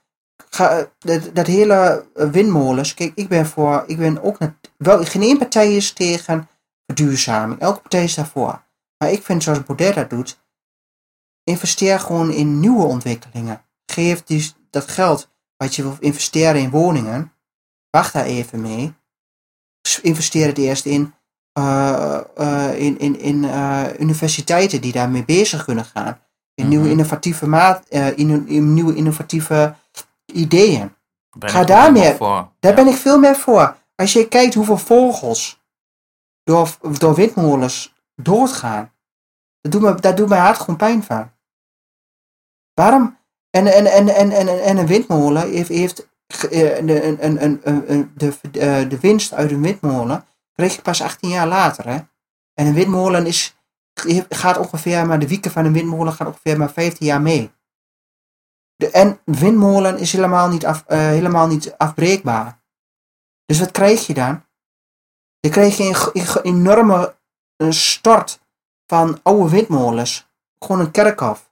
dat, dat hele windmolens, kijk, ik ben voor, ik ben ook, wel, geen één partij is tegen verduurzaming, elke partij is daarvoor. Maar ik vind zoals Baudet dat doet, investeer gewoon in nieuwe ontwikkelingen. Geef die, dat geld wat je wil investeren in woningen, wacht daar even mee. Investeer het eerst in, uh, uh, in, in, in uh, universiteiten die daarmee bezig kunnen gaan. In mm -hmm. nieuwe innovatieve maat, in, in, nieuwe innovatieve ideeën. Ben Ga daar meer. Voor. Daar ja. ben ik veel meer voor. Als je kijkt hoeveel vogels door, door windmolens doodgaan, dat doet, me, dat doet mijn hart gewoon pijn van. Waarom? En, en, en, en, en, en een windmolen heeft, heeft ge- eh, de, een, een, een, de, eh, de winst uit een windmolen kreeg je pas 18 jaar later. Hè? En een windmolen is, gaat ongeveer, maar de wieken van een windmolen gaat ongeveer maar 15 jaar mee. De, en windmolen is helemaal niet, af, eh, helemaal niet afbreekbaar. Dus wat krijg je dan? Dan krijg je een, enorme eh, stort van oude windmolens. Gewoon een kerkhof.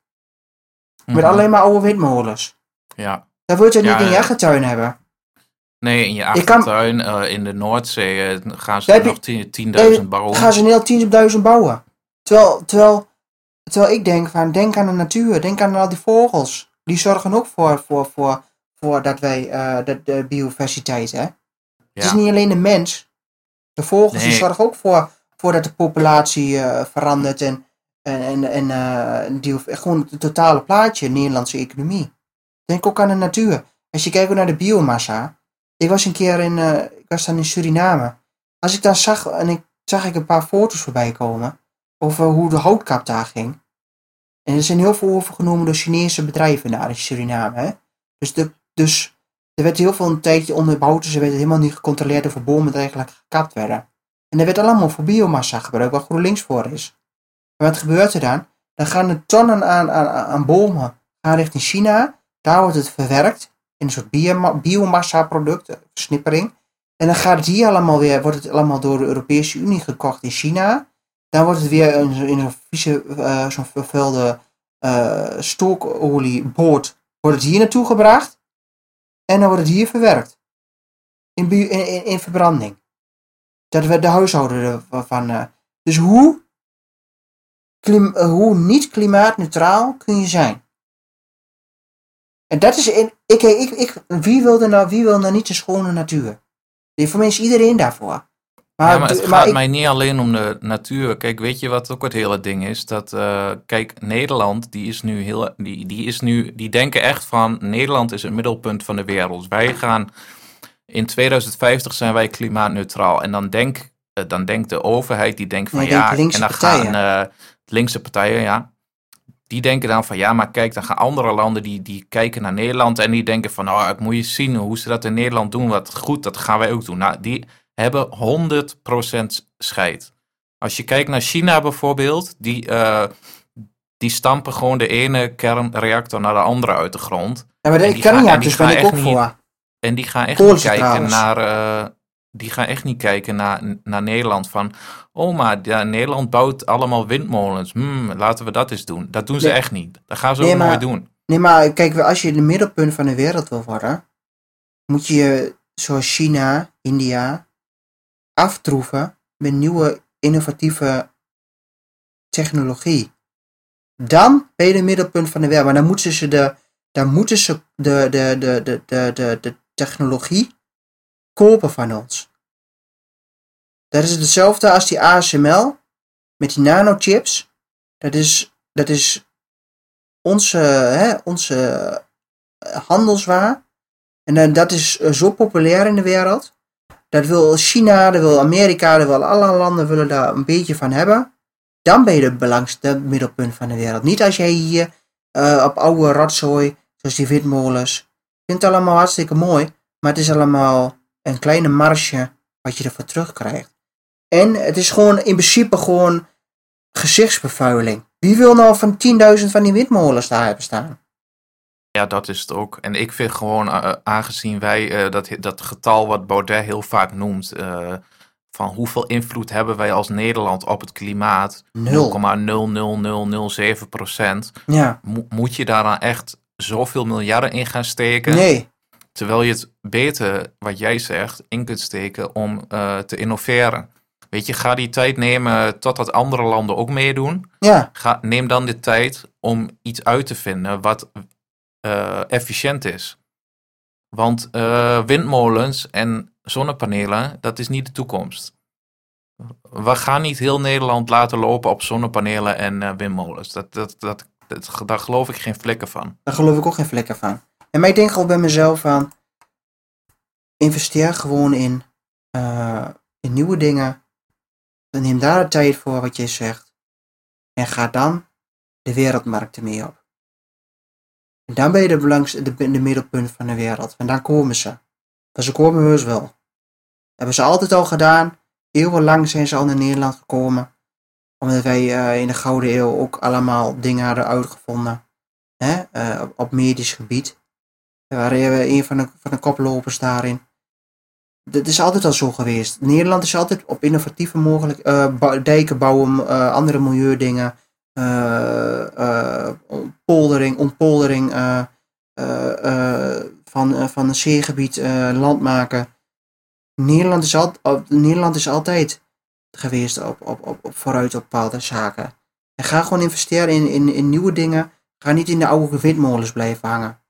Met Mhm. alleen maar oude windmolens. Ja. Dat wil je Ja, niet in je achtertuin hebben. Nee, in je Ik kan- achtertuin, eh, in de Noordzee, eh, gaan ze nog 10 10.000 bouwen. Gaan ze een heel 10.000 bouwen. Terwijl, terwijl, terwijl ik denk van, denk aan de natuur. Denk aan al die vogels. Die zorgen ook voor, voor, voor, voor dat wij, eh, de, de biodiversiteit, hè. Het is niet alleen de mens. De vogels die zorgen ook voor, voor dat de populatie eh, verandert en, en, en, eh, die, gewoon het totale plaatje, Nederlandse economie. Denk ook aan de natuur. Als je kijkt naar de biomassa. Ik was een keer in, eh, ik was dan in Suriname. Als ik dan zag, en ik zag ik een paar foto's voorbij komen over hoe de houtkap daar ging. En er zijn heel veel overgenomen door Chinese bedrijven daar in Suriname. Hè? Dus, de, dus er werd heel veel een tijdje onderbouwd, dus er werd helemaal niet gecontroleerd hoeveel bomen eigenlijk gekapt werden. En er werd allemaal voor biomassa gebruikt, waar GroenLinks voor is. Maar wat gebeurt er dan? Dan gaan de tonnen aan, aan, aan bomen gaan richting China. Daar wordt het verwerkt in een soort bioma- biomassa-product, eh, snippering. En dan gaat het hier allemaal weer, wordt het allemaal door de Europese Unie gekocht in China. Dan wordt het weer in, in zo'n vieze, eh, zo'n vervuilde eh stookolieboot, wordt het hier naartoe gebracht. En dan wordt het hier verwerkt. In, in, in verbranding. Dat we de huishouden van. eh, dus hoe, klim, eh, hoe niet klimaatneutraal kun je zijn? En dat is in. Ik, ik, ik, wie, wil er nou, wie wil nou niet de schone natuur? Voor mij is iedereen daarvoor. Maar, ja, maar het gaat ik- mij niet alleen om de natuur. Kijk, weet je wat ook het hele ding is? Dat, eh, kijk, Nederland, die is nu heel, die, die is nu, die denken echt van, Nederland is het middelpunt van de wereld. Wij gaan, in 2050 zijn wij klimaatneutraal. En dan, denk, eh, dan denkt de overheid, die denkt van, ja, en dan partijen. gaan eh, linkse partijen, ja. Die denken dan van, ja, maar kijk, dan gaan andere landen, die, die kijken naar Nederland en die denken van, nou, ik moet je zien hoe ze dat in Nederland doen. Wat goed, dat gaan wij ook doen. Nou, die hebben 100% scheid. Als je kijkt naar China bijvoorbeeld, die, eh, die stampen gewoon de ene kernreactor naar de andere uit de grond. ja, maar die dus ben ik ook niet- voor. En die gaan echt Poolse niet kijken trouwens. naar, eh, die gaan echt niet kijken naar, naar Nederland van, oh maar ja, Nederland bouwt allemaal windmolens. Hmm, laten we dat eens doen. Dat doen ze Nee. echt niet. Dat gaan ze Nee, ook maar- nooit doen. Nee, maar kijk, als je de middelpunt van de wereld wil worden, moet je zoals China, India, aftroeven met nieuwe innovatieve technologie. Dan ben je de middelpunt van de wereld. Maar dan moeten ze de, dan moeten ze de, de, de, de, de, de, de technologie kopen van ons. Dat is hetzelfde als die ASML met die nanochips. Dat is, dat is onze, hè, onze eh, handelswaar. En dat is eh, zo populair in de wereld. Dat wil China, dat wil Amerika, dat wil alle landen willen daar een beetje van hebben. Dan ben je de belangrijkste middelpunt van de wereld. Niet als jij hier eh, op oude rotzooi, zoals die windmolens. Ik vind het allemaal hartstikke mooi. Maar het is allemaal een kleine marge wat je ervoor terugkrijgt. En het is gewoon in principe gewoon gezichtsbevuiling. Wie wil nou van 10.000 van die windmolens daar hebben staan? Ja, dat is het ook. En ik vind gewoon, eh, aangezien wij eh, dat, dat getal wat Baudet heel vaak noemt, eh, van hoeveel invloed hebben wij als Nederland op het klimaat, Nul. 0,00007 procent, Ja, mo- moet je daar dan echt zoveel miljarden in gaan steken? nee. Terwijl je het beter, wat jij zegt, in kunt steken om eh, te innoveren. Weet je, ga die tijd nemen totdat andere landen ook meedoen. Ja, Ga, neem dan de tijd om iets uit te vinden wat eh, efficiënt is. Want eh, windmolens en zonnepanelen, dat is niet de toekomst. We gaan niet heel Nederland laten lopen op zonnepanelen en windmolens. Dat, dat, dat, dat, daar geloof ik geen flikken van. daar geloof ik ook geen vlekken van. En maar ik denk al bij mezelf van, investeer gewoon in, eh, in nieuwe dingen. En neem daar de tijd voor wat je zegt. En ga dan de wereldmarkten mee op. En dan ben je de, belangs, de, de middelpunt van de wereld. En dan komen ze. Maar ze komen heus wel. hebben ze altijd al gedaan. Eeuwenlang zijn ze al naar Nederland gekomen. Omdat wij eh, in de Gouden Eeuw ook allemaal dingen hadden uitgevonden. Hè? eh, op, op medisch gebied. We waren een van de, van de koplopers daarin. Dat is altijd al zo geweest. Nederland is altijd op innovatieve mogelijk, eh, dijken bouwen, eh, andere milieudingen, eh, eh, poldering, ontpoldering eh, eh, eh, van, eh, van een zeegebied eh, land maken. Nederland is, al, Nederland is altijd geweest op, op, op, op vooruit op bepaalde zaken. En ga gewoon investeren in, in, in nieuwe dingen. Ga niet in de oude windmolens blijven hangen.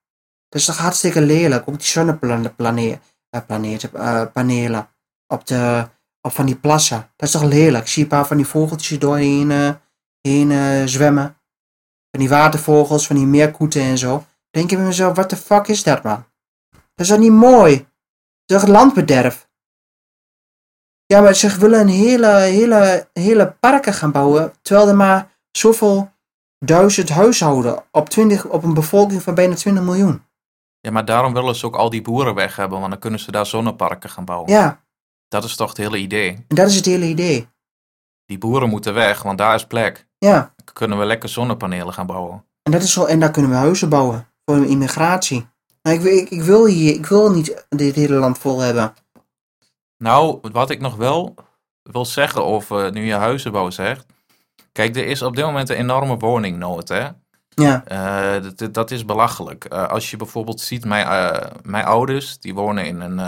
Dat is toch hartstikke lelijk. Ook die zonnepanelen panelen op, de, op van die plassen. Dat is toch lelijk. Zie een paar van die vogeltjes doorheen heen, eh, zwemmen. Van die watervogels, van die meerkoeten en zo. Denk je bij mezelf, wat de fuck is dat man? Dat is toch niet mooi? Dat is toch landbederf? Ja, maar ze willen een hele, hele, hele parken gaan bouwen. Terwijl er maar zoveel duizend huishouden op, 20, op een bevolking van bijna 20 miljoen. Ja, maar daarom willen ze ook al die boeren weg hebben, want dan kunnen ze daar zonneparken gaan bouwen. Ja, Dat is toch het hele idee. en dat is het hele idee. Die boeren moeten weg, want daar is plek. Ja, Dan kunnen we lekker zonnepanelen gaan bouwen. en, dat is zo, en daar kunnen we huizen bouwen voor immigratie. Ik, wil- ik, ik, wil hier, ik wil niet dit hele land vol hebben. Nou, wat ik nog wel wil zeggen over nu je huizenbouw zegt. Kijk, er is op dit moment een enorme woningnood, hè. Ja, Eh, dat, dat is belachelijk. Eh, als je bijvoorbeeld ziet, mijn, eh, mijn ouders, die wonen in een,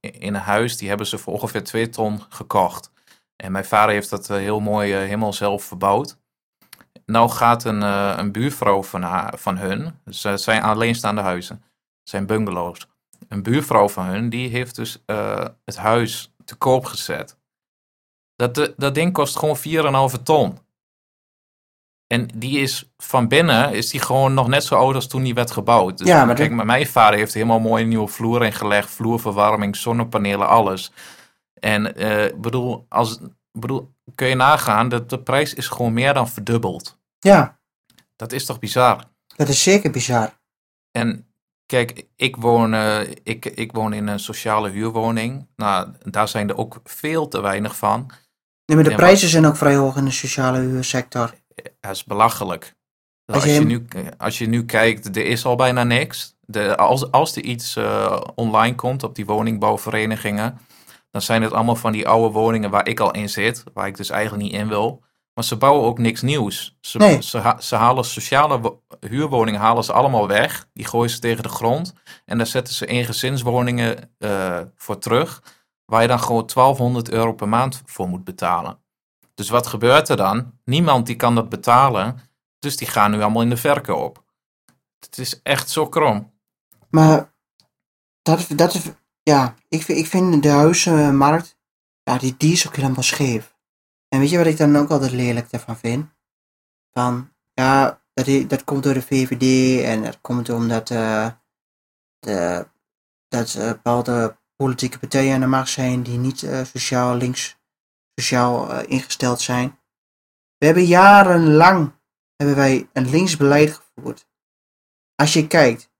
in een huis, die hebben ze voor ongeveer 2 ton gekocht. En mijn vader heeft dat heel mooi helemaal zelf verbouwd. Nou gaat een, een buurvrouw van, haar, van hun, dus het zijn alleenstaande huizen, zijn bungalows. Een buurvrouw van hun, die heeft dus eh, het huis te koop gezet. Dat, dat ding kost gewoon 4,5 ton. En die is van binnen is die gewoon nog net zo oud als toen die werd gebouwd. Dus Ja, maar kijk, mijn vader heeft helemaal mooie nieuwe vloer ingelegd, vloerverwarming, zonnepanelen, alles. En eh bedoel, als, bedoel, kun je nagaan dat de prijs is gewoon meer dan verdubbeld. ja, Dat is toch bizar? dat is zeker bizar. En kijk, ik woon, eh, ik, ik woon in een sociale huurwoning. Nou, daar zijn er ook veel te weinig van. Nee, maar de prijzen zijn ook vrij hoog in de sociale huursector. Dat is belachelijk. Als Als je hem- nu, als je nu kijkt, er is al bijna niks. De, als, als er iets eh, online komt op die woningbouwverenigingen, dan zijn het allemaal van die oude woningen waar ik al in zit, waar ik dus eigenlijk niet in wil. Maar ze bouwen ook niks nieuws. Ze, Nee. ze, ha- ze halen sociale wo- huurwoningen halen ze allemaal weg. Die gooien ze tegen de grond. En daar zetten ze eengezinswoningen eh voor terug. Waar je dan gewoon 1200 euro per maand voor moet betalen. Dus wat gebeurt er dan? Niemand die kan dat betalen. Dus die gaan nu allemaal in de verkoop. Het is echt zo krom. Maar dat, dat is, ja, ik, vind- ik vind de huizenmarkt, ja, die, die is ook helemaal scheef. En weet je wat ik dan ook altijd lelijk ervan vind? Van, ja, dat, komt door de VVD en dat komt omdat eh, de, dat eh, bepaalde politieke partijen aan de macht zijn die niet eh, sociaal links, sociaal ingesteld zijn. We hebben jarenlang hebben wij een links beleid gevoerd. Als je kijkt,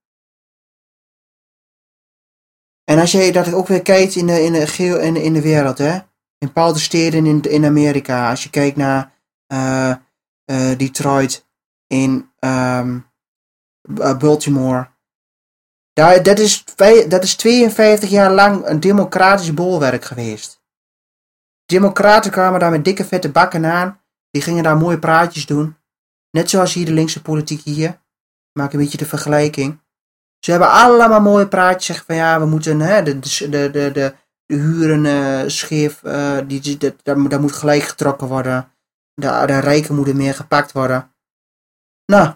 En als je dat ook weer kijkt in de, in de, geo- in, in de wereld, hè? In bepaalde steden in, in Amerika, als je kijkt naar eh, eh, Detroit, in ehm, eh, Baltimore, daar, dat, is, dat is 52 jaar lang een democratisch bolwerk geweest. Democraten kwamen daar met dikke vette bakken aan, die gingen daar mooie praatjes doen. Net zoals hier de linkse politiek hier. Maak een beetje de vergelijking. Ze hebben allemaal mooie praatjes. Zeggen van ja, we moeten hè, de, de, de, de, de, huren eh, scheef. eh, die, dat, daar, moet- gelijk getrokken worden. De, de rijken moeten meer gepakt worden. Nou,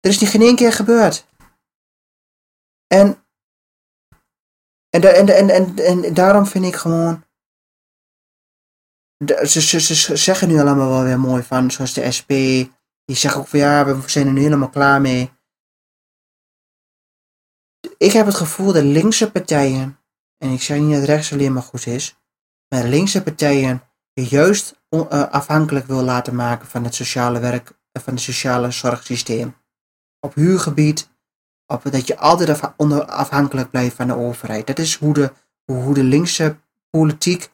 er is niet geen één keer gebeurd. En, en, en, en, en, en daarom vind ik gewoon. ze, ze, ze zeggen nu allemaal wel weer mooi van, zoals de SP. Die zeggen ook van ja, we zijn er nu helemaal klaar mee ik heb het gevoel dat linkse partijen, en ik zeg niet dat rechts alleen maar goed is, maar linkse partijen je juist eh, afhankelijk wil laten maken van het sociale werk, eh, van het sociale zorgsysteem. op huurgebied, op, dat je altijd afhankelijk blijft van de overheid. Dat is hoe de, hoe de linkse politiek,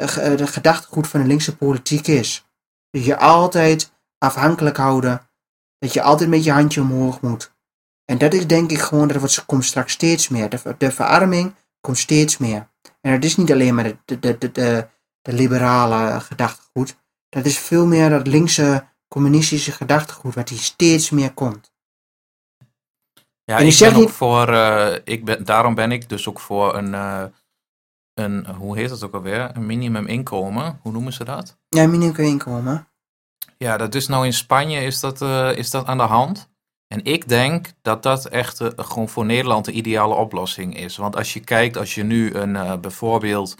uh, de gedachtegoed van de linkse politiek is. Dat je altijd afhankelijk houden, dat je altijd met je handje omhoog moet. En dat is denk ik gewoon, dat komt straks steeds meer. De, de verarming komt steeds meer. En dat is niet alleen maar de, de, de, de, de liberale gedachtegoed. Dat is veel meer dat linkse communistische gedachtegoed, wat hier steeds meer komt. Ja, ik ben ook voor, uh, ik ben, daarom ben ik dus ook voor een, uh, een, hoe heet dat ook alweer? Een minimuminkomen. Hoe noemen ze dat? Ja, minimuminkomen. Ja, dat is nou in Spanje is dat, uh, is dat aan de hand. En ik denk dat dat echt gewoon voor Nederland de ideale oplossing is. Want als je kijkt, als je nu een, bijvoorbeeld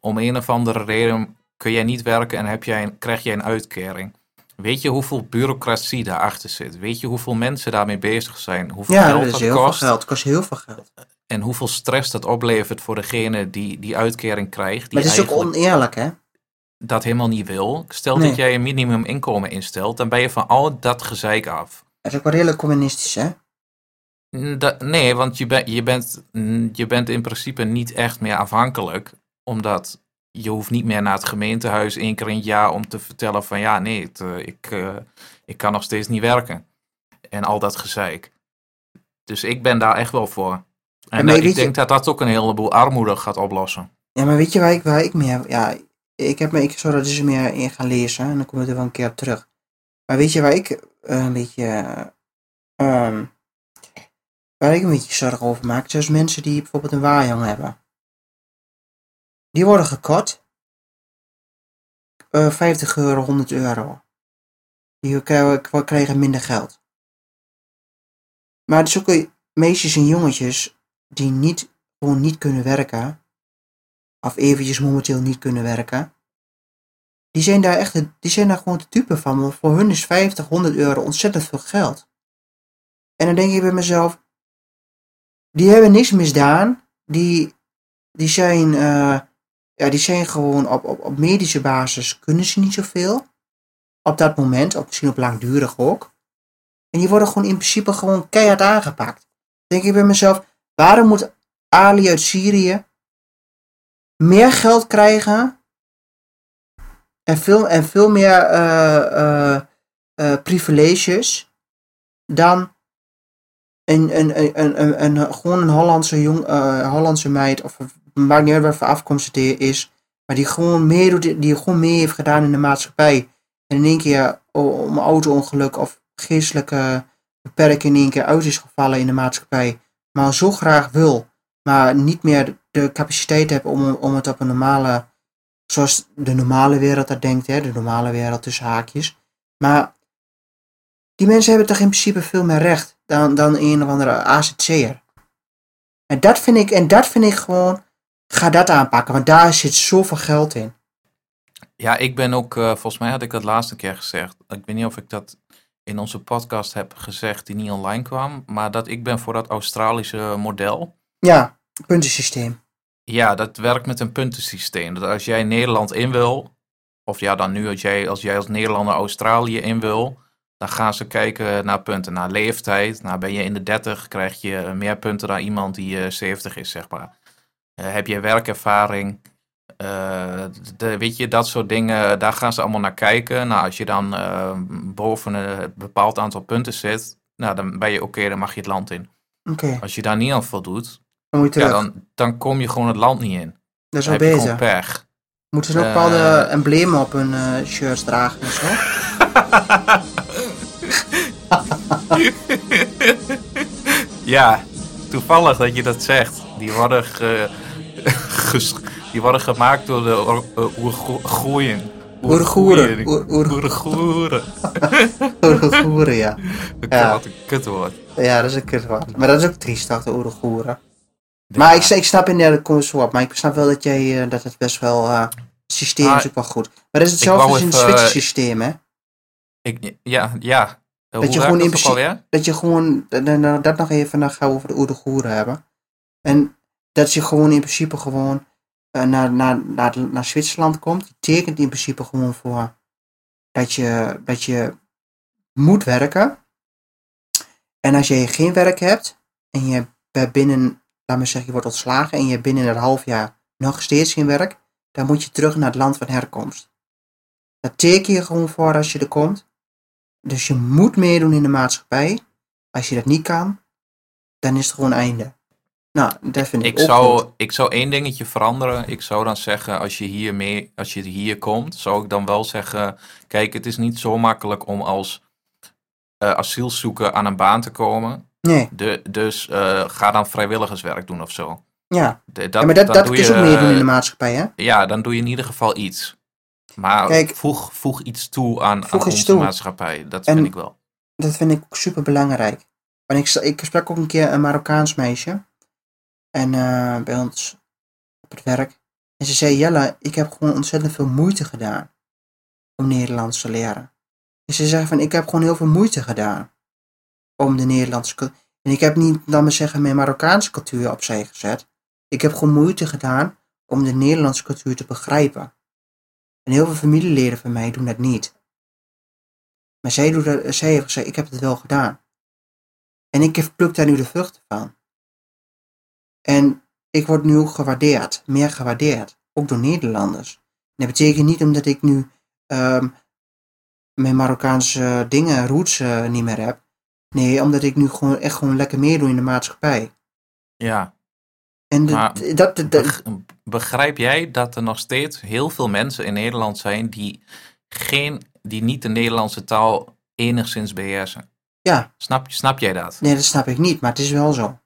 om een of andere reden kun jij niet werken en heb jij een, krijg jij een uitkering. Weet je hoeveel bureaucratie daarachter zit? Weet je hoeveel mensen daarmee bezig zijn? Hoeveel ja, geld dat, heel kost? Veel geld. Het kost heel veel geld. En hoeveel stress dat oplevert voor degene die die uitkering krijgt. Die maar het is ook oneerlijk, hè? Dat helemaal niet wil. Stel dat jij een minimuminkomen instelt, dan ben je van al dat gezeik af. Dat is ook wel redelijk communistisch, hè? Dat, nee, want je, ben, je, bent, je bent in principe niet echt meer afhankelijk, omdat je hoeft niet meer naar het gemeentehuis één keer in het jaar om te vertellen van ja, nee, het, uh, ik, uh, ik kan nog steeds niet werken. En al dat gezeik. Dus ik ben daar echt wel voor. En uh, ik denk je... dat dat ook een heleboel armoede gaat oplossen. Ja, maar weet je waar ik, waar ik meer... Ja, ik heb me ik zou er dus meer in gaan lezen en dan kom ik er wel een keer op terug. Maar weet je waar ik een beetje... Um, waar ik een beetje zorgen over maak? Zoals mensen die bijvoorbeeld een waaijong hebben. Die worden gekort. Uh, 50 euro, 100 euro. Die krijgen minder geld. Maar ook meisjes en jongetjes die niet, gewoon niet kunnen werken. Of eventjes momenteel niet kunnen werken. Die zijn daar echt, die zijn daar gewoon te dupe van. Want voor hun is 50, 100 euro ontzettend veel geld. En dan denk ik bij mezelf, die hebben niks misdaan. Die, die zijn, uh, ja, die zijn gewoon op, op, op medische basis kunnen ze niet zoveel. Op dat moment, of misschien op langdurig ook. En die worden gewoon in principe gewoon keihard aangepakt. denk ik bij mezelf, waarom moet Ali uit Syrië meer geld krijgen en veel, en veel meer uh, uh, privileges dan een, een, een, een, een, gewoon een Hollandse, jong, Hollandse meid of maakt niet uit wat voor afkomst het is, maar die gewoon meedoet, die gewoon mee heeft gedaan in de maatschappij. En in één keer om auto-ongeluk of geestelijke beperking in één keer uit is gevallen in de maatschappij. Maar zo graag wil, maar niet meer de capaciteit heeft om, om het op een normale, zoals de normale wereld dat denkt, hè, de normale wereld tussen haakjes. Maar die mensen hebben toch in principe veel meer recht dan, dan een of andere AZC'er. En dat vind ik, en dat vind ik gewoon Ga dat aanpakken, want daar zit zoveel geld in. Ja, ik ben ook, uh, volgens mij had ik dat laatste keer gezegd. Ik weet niet of ik dat in onze podcast heb gezegd die niet online kwam, maar dat ik ben voor dat Australische model. Ja, puntensysteem. Ja, dat werkt met een puntensysteem. Dat als jij Nederland in wil, of ja, dan nu als jij als, jij als Nederlander Australië in wil, dan gaan ze kijken naar punten, naar leeftijd. Nou, ben je in de 30, krijg je meer punten dan iemand die uh, 70 is, zeg maar. Eh, heb je werkervaring? Uh, de, weet je, dat soort dingen, daar gaan ze allemaal naar kijken. Nou, als je dan boven een bepaald aantal punten zit, nou, dan ben je oké, dan mag je het land in. Okay. Als je daar niet aan voldoet, dan, moet je ja, dan, dan kom je gewoon het land niet in. Dat is wel beter. pech. Moeten ze ook bepaalde emblemen op hun uh, shirts dragen en zo? ja, toevallig dat je dat zegt. Die worden die worden gemaakt door de Oergoeien. Oergoeren. Oergoeren. Oergoeren, ja. ja. Wat een kutwoord. Ja, dat is een kutwoord. Maar dat is ook triest, de Oergoeren. Maar ik, ik snap inderdaad, kom zo op. Maar ik snap wel dat jij, uh, dat het best wel, uh, systeem ah, is ook wel goed. Maar dat is hetzelfde als in het Zwitser systeem, hè? Ik, ja, ja. Dat je, gewoon in principe, dat je gewoon, dat nog even, dan gaan we over de Oergoeren hebben. En dat je gewoon in principe gewoon uh, naar, naar, naar, naar Zwitserland komt. Die tekent in principe gewoon voor dat je, dat je moet werken. En als je geen werk hebt en je bent binnen, laat me zeggen, je wordt ontslagen en je hebt binnen een half jaar nog steeds geen werk, dan moet je terug naar het land van herkomst. Dat teken je gewoon voor als je er komt. Dus je moet meedoen in de maatschappij. Als je dat niet kan, dan is het gewoon einde. Nou, dat vind ik, Ik ook zou, goed. ik zou één dingetje veranderen. Ik zou dan zeggen, als je hier mee, als je hier komt, zou ik dan wel zeggen, kijk, het is niet zo makkelijk om als eh, asielzoeker aan een baan te komen. Nee, De, dus eh, ga dan vrijwilligerswerk doen of zo. ja. De- dat, ja maar dat, dat doe is je, ook meedoen in de eh, maatschappij, hè? Ja, dan doe je in ieder geval iets. Maar Kijk, voeg, voeg iets toe aan, aan onze toe. maatschappij. Dat En- vind ik wel. Dat vind ik ook super belangrijk. Want ik, ik sprak ook een keer een Marokkaans meisje. En eh, bij ons op het werk. En ze zei, Jelle, ik heb gewoon ontzettend veel moeite gedaan om Nederlands te leren. En ze zei van, ik heb gewoon heel veel moeite gedaan om de Nederlandse cultuur. En ik heb niet, laat maar zeggen, mijn Marokkaanse cultuur opzij gezet. Ik heb gewoon moeite gedaan om de Nederlandse cultuur te begrijpen. En heel veel familieleden van mij doen dat niet. Maar zij, doet dat, zij gezegd, ik heb het wel gedaan. En ik pluk daar nu de vruchten van. En ik word nu gewaardeerd, meer gewaardeerd. Ook door Nederlanders. Dat betekent niet omdat ik nu ehm, mijn Marokkaanse dingen, roots eh, niet meer heb. Nee, omdat ik nu gewoon echt gewoon lekker meedoe in de maatschappij. Ja. En de- Maar dat, dat, dat- Beg- Begrijp jij dat er nog steeds heel veel mensen in Nederland zijn die, geen, die niet de Nederlandse taal enigszins beheersen? ja, Snap, snap jij dat? nee, dat snap ik niet, maar het is wel zo.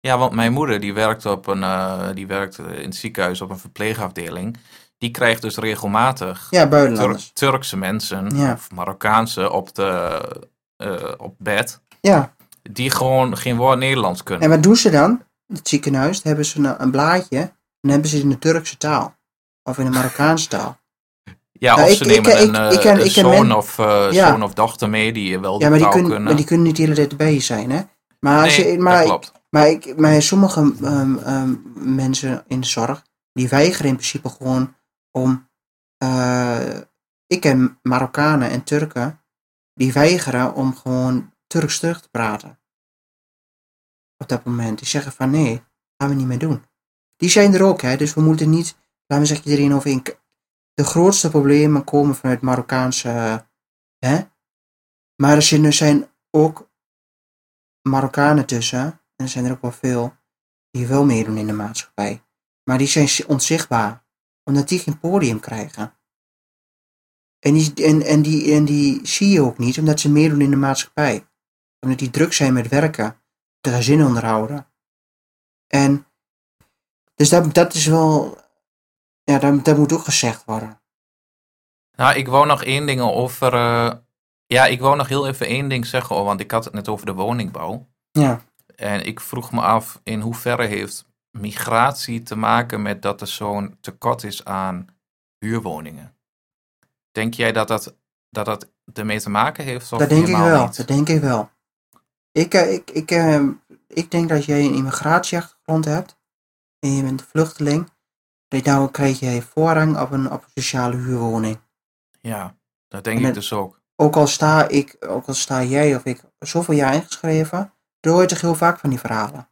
Ja, want mijn moeder die werkt, op een, eh, die werkt in het ziekenhuis op een verpleegafdeling. Die krijgt dus regelmatig Ja, Tur-. Turkse mensen Ja. of Marokkaanse op, de, eh, op bed. Ja, Die gewoon geen woord Nederlands kunnen. en wat doen ze dan? In het ziekenhuis hebben ze een, een blaadje en dan hebben ze het in de Turkse taal. Of in de Marokkaanse taal. Ja, Nou, of ik- ze nemen ik- een, ik ken- een ik ken zoon, men- of, Ja. zoon of dochter mee die wel de Ja, maar die, kunnen, kunnen. maar die kunnen niet de hele tijd bij je zijn, hè? Maar, als je, maar, klopt. maar, ik, maar sommige ehm, ehm, mensen in de zorg, die weigeren in principe gewoon om... eh, ik ken Marokkanen en Turken, die weigeren om gewoon Turks terug te praten. Op dat moment. Die zeggen van nee, gaan we niet meer doen. Die zijn er ook, hè? Dus we moeten niet, laten we zeggen, iedereen over. De grootste problemen komen vanuit Marokkaanse, hè? Maar er zijn ook Marokkanen tussen, en er zijn er ook wel veel, die wel meedoen in de maatschappij. Maar die zijn onzichtbaar, omdat die geen podium krijgen. En die, en, en, die, en die zie je ook niet, omdat ze meedoen in de maatschappij. Omdat die druk zijn met werken, de gezin onderhouden. En, dus dat, dat is wel, ja, dat, dat moet ook gezegd worden. Nou, ik wou nog één ding over. eh, ja, ik wou nog heel even één ding zeggen, want ik had het net over de woningbouw. Ja, En ik vroeg me af in hoeverre heeft migratie te maken met dat er zo'n tekort is aan huurwoningen. Denk jij dat dat, dat, dat ermee te maken heeft? Of dat denk ik wel, niet? dat denk ik wel. Ik, eh, ik, ik, eh, ik denk dat jij een immigratieachtergrond hebt, en je bent een vluchteling, dat nou krijg jij voorrang op een, op een sociale huurwoning. Ja, dat denk En ik dus ook. Ook al sta ik, ook al sta jij of ik zoveel jaar ingeschreven, dan hoor je toch heel vaak van die verhalen.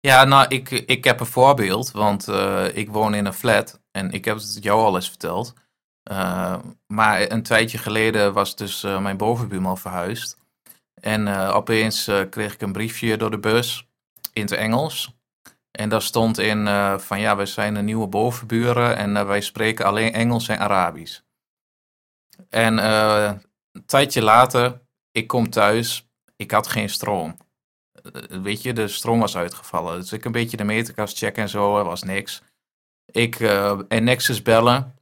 Ja, nou, ik, ik heb een voorbeeld, want eh, ik woon in een flat en ik heb het jou al eens verteld. Eh, maar een tijdje geleden was dus eh, mijn bovenbuurman verhuisd. En eh, opeens kreeg ik een briefje door de bus in het Engels. En daar stond in van ja, wij zijn een nieuwe bovenburen en wij spreken alleen Engels en Arabisch. En een tijdje later, ik kom thuis, ik had geen stroom. Weet je, de stroom was uitgevallen. Dus ik een beetje de meterkast checken en zo, er was niks. Ik en Nexus bellen,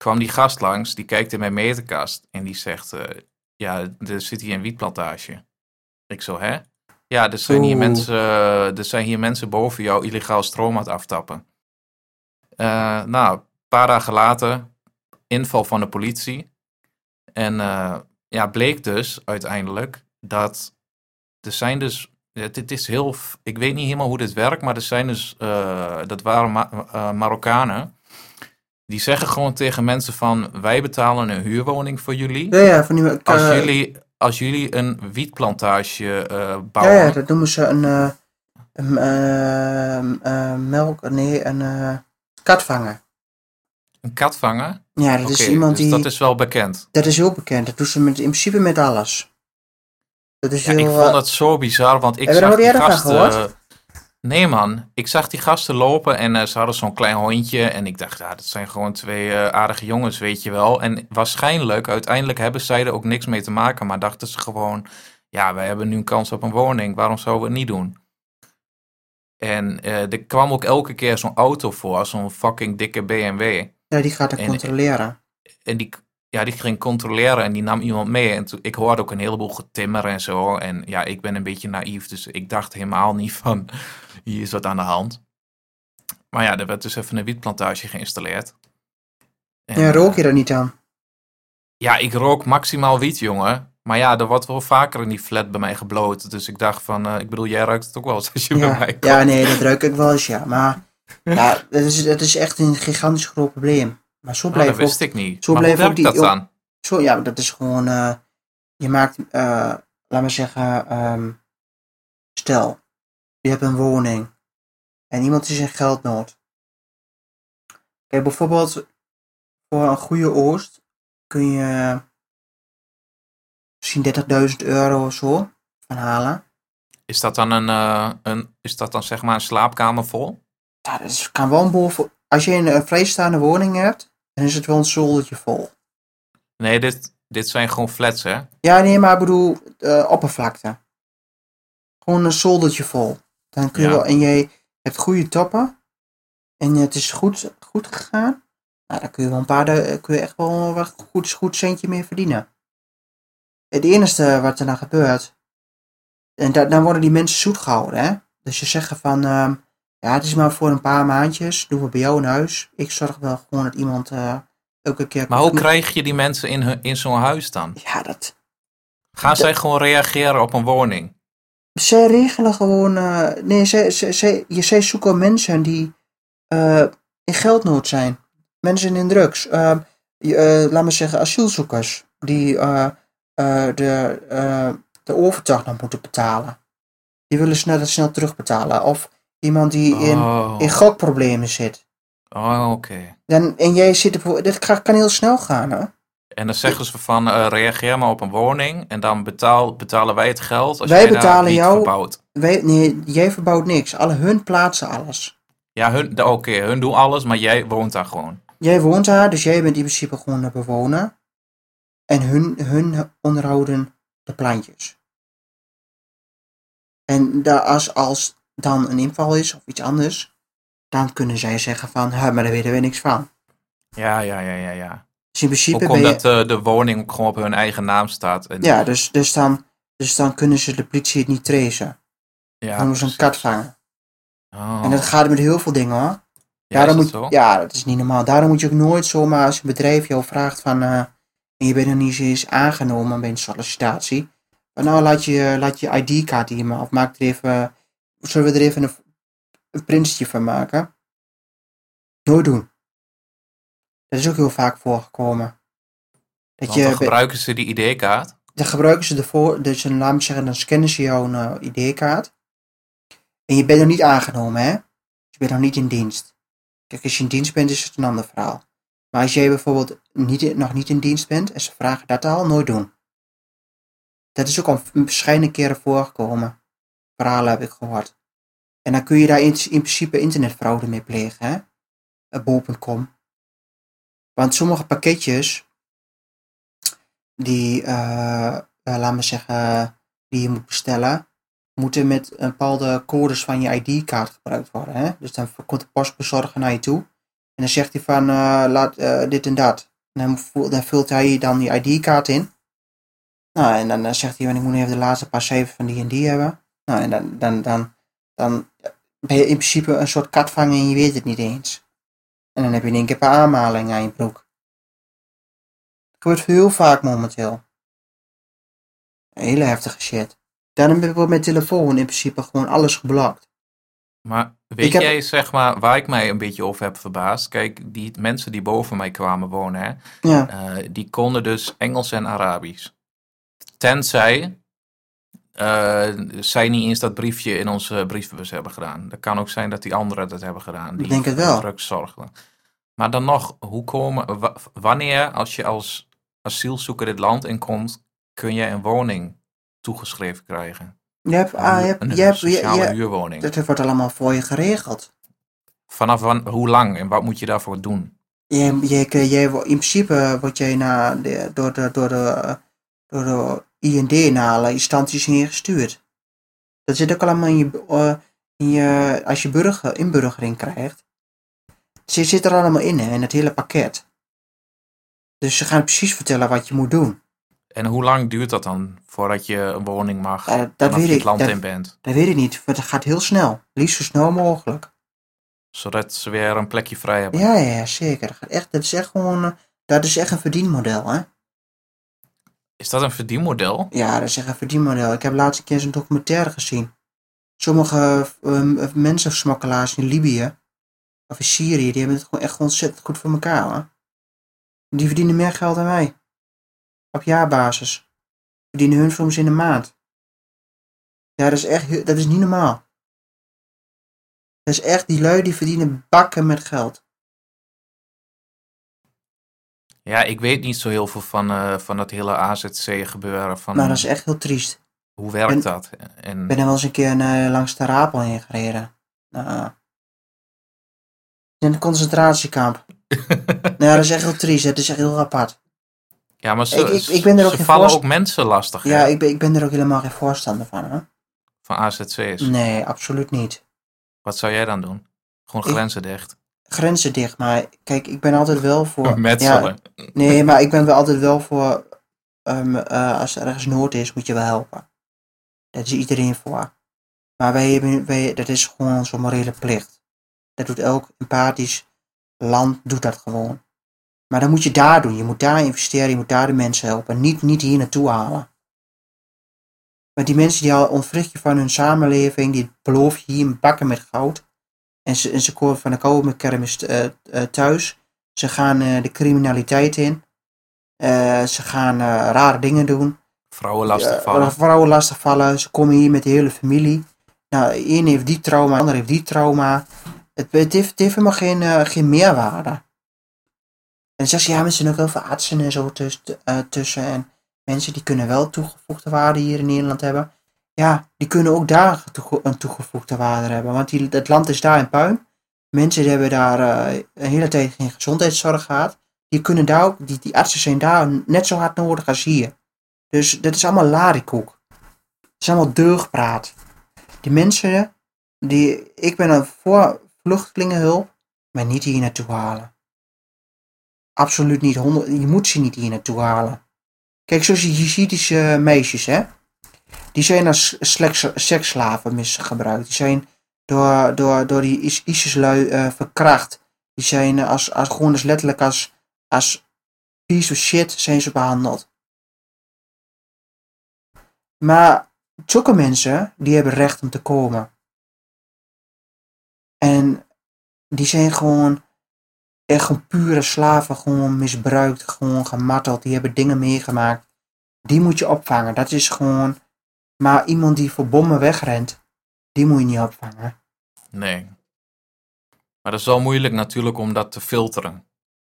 kwam die gast langs, die kijkt in mijn meterkast en die zegt, eh, ja, er zit hier een wietplantage. Ik zo, hè? Ja, er zijn, hier Oeh. mensen, eh, er zijn hier mensen boven jou illegaal stroom aan het aftappen. Eh, nou, een paar dagen later, inval van de politie. En ja, bleek dus uiteindelijk dat er zijn dus, het, het is heel, ik weet niet helemaal hoe dit werkt, maar er zijn dus, dat waren Ma- Marokkanen. Die zeggen gewoon tegen mensen van, wij betalen een huurwoning voor jullie. Ja, ja, van die, Als eh, jullie, als jullie een wietplantage eh, Ja, bouwen. ja, dat noemen ze een, eh, een eh, eh, melk, nee, een eh, katvanger. Een kat vangen? Ja, dat is iemand dus die, dat is wel bekend. dat is heel bekend. Dat doen ze met, in principe met alles. Dat is Ja, ik heel, vond eh, dat zo bizar, want ik Heb je zag die gasten... Nee man, ik zag die gasten lopen en eh, ze hadden zo'n klein hondje en ik dacht, ja, dat zijn gewoon twee eh, aardige jongens, weet je wel. En waarschijnlijk, uiteindelijk hebben zij er ook niks mee te maken, maar dachten ze gewoon, ja, wij hebben nu een kans op een woning, waarom zouden we het niet doen? En eh, er kwam ook elke keer zo'n auto voor, zo'n fucking dikke BMW. ja, die gaat er en- controleren. En die, ja, die ging controleren en die nam iemand mee. En toen, ik hoorde ook een heleboel getimmer en zo. En ja, ik ben een beetje naïef, dus ik dacht helemaal niet van, hier is wat aan de hand. Maar ja, er werd dus even een wietplantage geïnstalleerd. En, Ja, rook eh, je er niet aan? Ja, ik rook maximaal wiet, jongen. Maar ja, er wordt wel vaker in die flat bij mij gebloot. Dus ik dacht van, eh, ik bedoel, jij ruikt het ook wel eens als je bij mij komt. ja, nee, dat ruik ik wel eens, ja. Maar ja, dat is, dat is echt een gigantisch groot probleem. Maar zo Oh, dat blijft ook ik niet. zo blijven ook werkt die- dat dan? Zo, ja, dat is gewoon, eh, je maakt, eh laat maar zeggen, ehm, stel, je hebt een woning en iemand is in geldnood. Kijk, bijvoorbeeld voor een goede oost kun je misschien 30.000 euro of zo van halen. Is dat dan een, eh, een, is dat dan zeg maar een slaapkamer vol? Ja, dat is, kan wel een boven. Als je een, vrijstaande woning hebt, dan is het wel een zoldertje vol. Nee, dit, dit zijn gewoon flats, hè? Ja, nee, maar ik bedoel eh, oppervlakte. Gewoon een zoldertje vol. Dan kun je Ja. wel, en jij hebt goede toppen. En het is goed, goed gegaan. Nou, dan kun je wel een paar, du- kun je echt wel wat goed, goed centje meer verdienen. Het enige wat er dan gebeurt. En da- dan worden die mensen zoet gehouden, hè. Dus je zeggen van, ehm, ja, het is maar voor een paar maandjes. Doen we bij jou in huis. Ik zorg wel gewoon dat iemand eh, elke keer... Maar hoe krijg je die mensen in, hun- in zo'n huis dan? Ja, dat, Gaan zij gewoon reageren op een woning? Zij regelen gewoon. eh, nee, zij, zij, zij, je, zij zoeken mensen die eh, in geldnood zijn. Mensen in drugs. eh, je, eh, laat me zeggen, asielzoekers. Die de, de overtocht nog moeten betalen. Die willen snel, snel terugbetalen. Of iemand die in, Oh, in gokproblemen zit. oh oké. Dan, en jij zit ervoor. Dit kan, heel snel gaan, hè? En dan zeggen ze van, eh, reageer maar op een woning en dan betaal, betalen wij het geld als Wij jij daar betalen niet jou- verbouwt. Wij, nee, jij verbouwt niks. Alle hun plaatsen alles. Ja, hun, oké, hun doen alles, maar jij woont daar gewoon. Jij woont daar, dus jij bent in principe gewoon de bewoner. En hun, hun onderhouden de plantjes. En daar als, als dan een inval is of iets anders, dan kunnen zij zeggen van, "Huh, maar daar weten we niks van. Ja, ja, ja, ja, ja. Dus in principe Ook je... omdat eh, de woning ook gewoon op hun eigen naam staat. En, Ja, dus, dus, dan, dus dan kunnen ze de politie het niet tracen. ja, Dan moeten ze een kat vangen. Oh. En dat gaat met heel veel dingen hoor. ja, Daarom moet, dat zo? ja, dat is niet normaal. Daarom moet je ook nooit zomaar als een bedrijf jou vraagt van... eh, en je bent nog niet eens aangenomen bij een sollicitatie. Van, nou, laat je, laat je ID-kaart hier maar. Of maak er even... Zullen we er even een, een printje van maken? Nooit doen. Dat is ook heel vaak voorgekomen. Dat Want dan je, gebruiken ze die ID-kaart. dan gebruiken ze ervoor, dus een- laat me zeggen, dan scannen ze jouw eh, ID-kaart. En je bent nog niet aangenomen, hè? Je bent nog niet in dienst. Kijk, als je in dienst bent, is het een ander verhaal. Maar als jij bijvoorbeeld niet, nog niet in dienst bent en ze vragen dat al, nooit doen. Dat is ook al verschillende keren voorgekomen. Verhalen heb ik gehoord. En dan kun je daar in, in principe internetfraude mee plegen, hè? Eh, Bol.com. Want sommige pakketjes, die, eh, laat zeggen, die je moet bestellen, moeten met een bepaalde codes van je ID-kaart gebruikt worden. Hè? Dus dan komt de postbezorger naar je toe. En dan zegt hij van, laat dit en dat. En dan, dan vult hij dan die ID-kaart in. Nou, en dan, zegt hij, ik moet even de laatste paar cijfers van die en die hebben. Nou, en dan, dan, dan, dan ben je in principe een soort katvanger en je weet het niet eens. En dan heb je in één keer een paar aanmalingen aan je broek. Dat gebeurt heel vaak momenteel. Hele heftige shit. Daarom heb ik op mijn telefoon in principe gewoon alles geblokt. Maar weet Ik heb- jij, zeg maar, waar ik mij een beetje over heb verbaasd? Kijk, die mensen die boven mij kwamen wonen, hè, Ja, eh, die konden dus Engels en Arabisch. Tenzij eh, zij niet eens dat briefje in onze brievenbus hebben gedaan. Dat kan ook zijn dat die anderen dat hebben gedaan. Die Ik denk het wel. Zorgen. Maar dan nog, hoe komen, wa- wanneer als je als asielzoeker dit land inkomt, kun je een woning toegeschreven krijgen? Je hebt, ah, je hebt, een je hebt, sociale je- huurwoning. dat wordt allemaal voor je geregeld. Vanaf wan, hoe lang en wat moet je daarvoor doen? Je, je, je, in principe word jij door, de, door, de, door de IND naar alle instanties heen gestuurd. Dat zit ook allemaal in je, eh, in je als je burger, inburgering krijgt. Ze zit er allemaal in, hè, in het hele pakket. Dus ze gaan precies vertellen wat je moet doen. En hoe lang duurt dat dan voordat je een woning mag Eh, dat weet je het land Dat, in bent? dat weet ik niet, want het gaat heel snel. Liefst zo snel mogelijk. Zodat ze weer een plekje vrij hebben. Ja, ja, ja, zeker. Dat, gaat echt, dat is echt gewoon, eh, dat is echt een verdienmodel, hè. Is dat een verdienmodel? Ja, dat is echt een verdienmodel. Ik heb laatst een keer zo'n documentaire gezien. Sommige um, mensensmokkelaars in Libië of in Syrië, die hebben het gewoon echt ontzettend goed voor elkaar. Hoor. Die verdienen meer geld dan wij. Op jaarbasis. Verdienen hun soms in een maand. Ja, dat is echt, dat is niet normaal. Dat is echt, die lui die verdienen bakken met geld. Ja, ik weet niet zo heel veel van, eh, van dat hele AZC gebeuren. Van Maar dat is echt heel triest. Hoe werkt dat? En Ik ben er wel eens een keer naar, langs de Rapel heen gereden. Nou, in een concentratiekamp. Nou, dat is echt heel triest. Het is echt heel apart. ja, maar ze, ik- ik- ik ben er ook ze vallen ook mensen lastig Ja, ik ben, ik ben er ook helemaal geen voorstander van. Hè? van AZC's. Nee, absoluut niet. Wat zou jij dan doen? Gewoon grenzen dicht. Grenzen dicht, maar kijk, ik ben altijd wel voor... Metselen. Ja, nee, maar ik ben wel altijd wel voor... ehm, eh, als er ergens nood is, moet je wel helpen. Daar is iedereen voor. Maar wij hebben, wij, dat is gewoon onze morele plicht. Dat doet elk empathisch land, doet dat gewoon. Maar dan moet je daar doen. Je moet daar investeren, je moet daar de mensen helpen. Niet, niet hier naartoe halen. Maar die mensen die al ontwricht je van hun samenleving, die beloof je hier bakken met goud. En ze, en ze komen van de koude kermis eh, eh, thuis. Ze gaan eh, de criminaliteit in. Ze gaan rare dingen doen. Vrouwen lastig Ja, vallen. vrouwen lastigvallen. Ze komen hier met de hele familie. Nou, één heeft die trauma, de ander heeft die trauma. Het, het, heeft, het heeft helemaal geen, geen meerwaarde. En dan ze, ja, er zijn ook heel veel artsen en zo tuss- eh, tussen. En mensen die kunnen wel toegevoegde waarde hier in Nederland hebben. Ja, die kunnen ook daar een toegevoegde waarde hebben. Want het land is daar in puin. Mensen die hebben daar eh, een hele tijd geen gezondheidszorg gehad. Die, kunnen daar ook, die, artsen zijn daar net zo hard nodig als hier. Dus dat is allemaal larikoek. Het is allemaal deugdpraat. Die mensen, die, ik ben er voor vluchtelingenhulp, maar niet hier naartoe halen. Absoluut niet. honderd- Je moet ze niet hier naartoe halen. Kijk, zoals die Jezidische meisjes, hè. Die zijn als seksslaven misgebruikt. Die zijn door, door, door die Is- ISIS-lui eh, verkracht. Die zijn eh, als, als, gewoon letterlijk als, als piece of shit zijn ze behandeld. Maar zulke mensen, die hebben recht om te komen. En die zijn gewoon echt gewoon pure slaven, gewoon misbruikt, gewoon gemarteld. Die hebben dingen meegemaakt. Die moet je opvangen. Dat is gewoon... Maar iemand die voor bommen wegrent, die moet je niet opvangen. Nee. Maar dat is wel moeilijk natuurlijk om dat te filteren.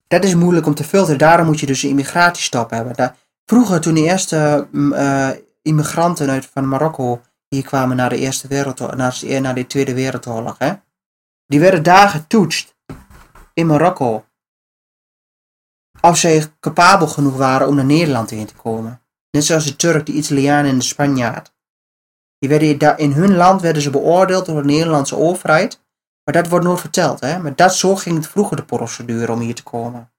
Dat is moeilijk om te filteren. Daarom moet je dus een immigratiestop hebben. Daar, vroeger, toen de eerste mm, eh, immigranten uit van Marokko hier kwamen naar de Eerste Wereldoorlog, naar, de- naar de Tweede Wereldoorlog, hè, die werden daar getoetst in Marokko. Of zij capabel genoeg waren om naar Nederland heen te komen. Net zoals de Turk, de Italiaan en de Spanjaard. Die werden in hun land werden ze beoordeeld door de Nederlandse overheid. Maar dat wordt nooit verteld, hè. Maar dat, zo ging het vroeger de procedure om hier te komen.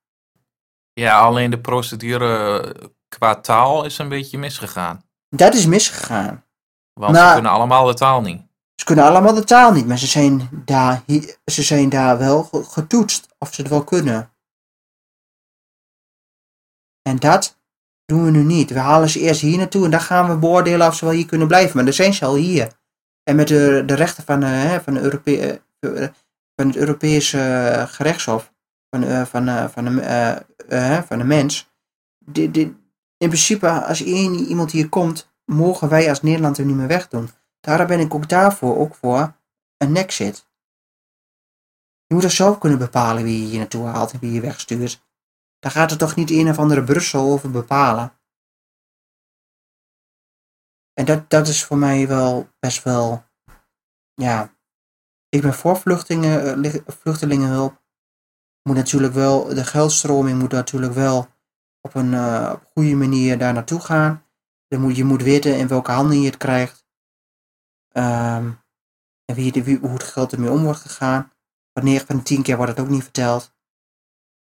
Ja, alleen de procedure qua taal is een beetje misgegaan. Dat is misgegaan. Want Nou- ze kunnen allemaal de taal niet. Ze kunnen allemaal de taal niet, maar ze zijn daar, ze zijn daar wel ge- getoetst of ze het wel kunnen. En dat doen we nu niet. We halen ze eerst hier naartoe en dan gaan we beoordelen of ze wel hier kunnen blijven. Maar dan zijn ze al hier. En met de, de rechten van, eh, van, Europe- eh, van het Europese eh, gerechtshof, van, eh, van, eh, van, de, eh, eh, van de mens, in principe, als iemand hier komt, mogen wij als Nederland er niet meer wegdoen. Daarom ben ik ook daarvoor, ook voor een exit. Je moet er zelf kunnen bepalen wie je hier naartoe haalt en wie je wegstuurt. Daar gaat er toch niet een of andere Brussel over bepalen. En dat, dat is voor mij wel best wel, ja, ik ben voor vluchtelingen, eh, vluchtelingenhulp. Moet natuurlijk wel, de geldstroming moet natuurlijk wel op een uh, goede manier daar naartoe gaan. Je moet, je moet weten in welke handen je het krijgt. Um, en wie, wie, hoe het geld ermee om wordt gegaan. Want 9 van de 10 keer wordt het ook niet verteld.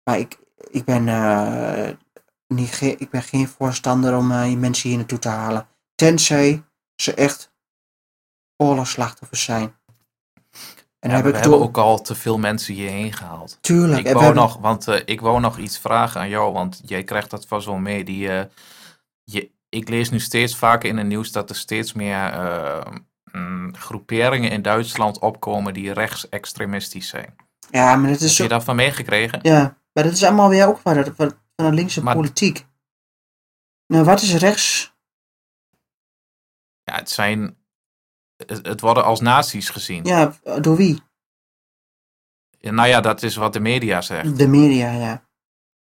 Maar ik, ik, ben, uh, niet, ik ben geen voorstander om uh, mensen hier naartoe te halen. Tenzij ze echt oorlogsslachtoffers zijn. En ja, heb we ik hebben ook al te veel mensen hierheen gehaald. Tuurlijk. Ik wou nog, want uh, ik wou nog iets vragen aan jou, want jij krijgt dat vast wel mee. Die, uh, je, ik lees nu steeds vaker in het nieuws dat er steeds meer uh, mm, groeperingen in Duitsland opkomen die rechtsextremistisch zijn. Ja, maar dat is Heb zo... je daarvan meegekregen? Ja, maar dat is allemaal weer ook van, van, van de linkse maar... politiek. Nou, wat is rechts? Ja, het zijn het worden als nazi's gezien. Ja, door wie? Ja, nou ja, dat is wat de media zegt. De media, ja.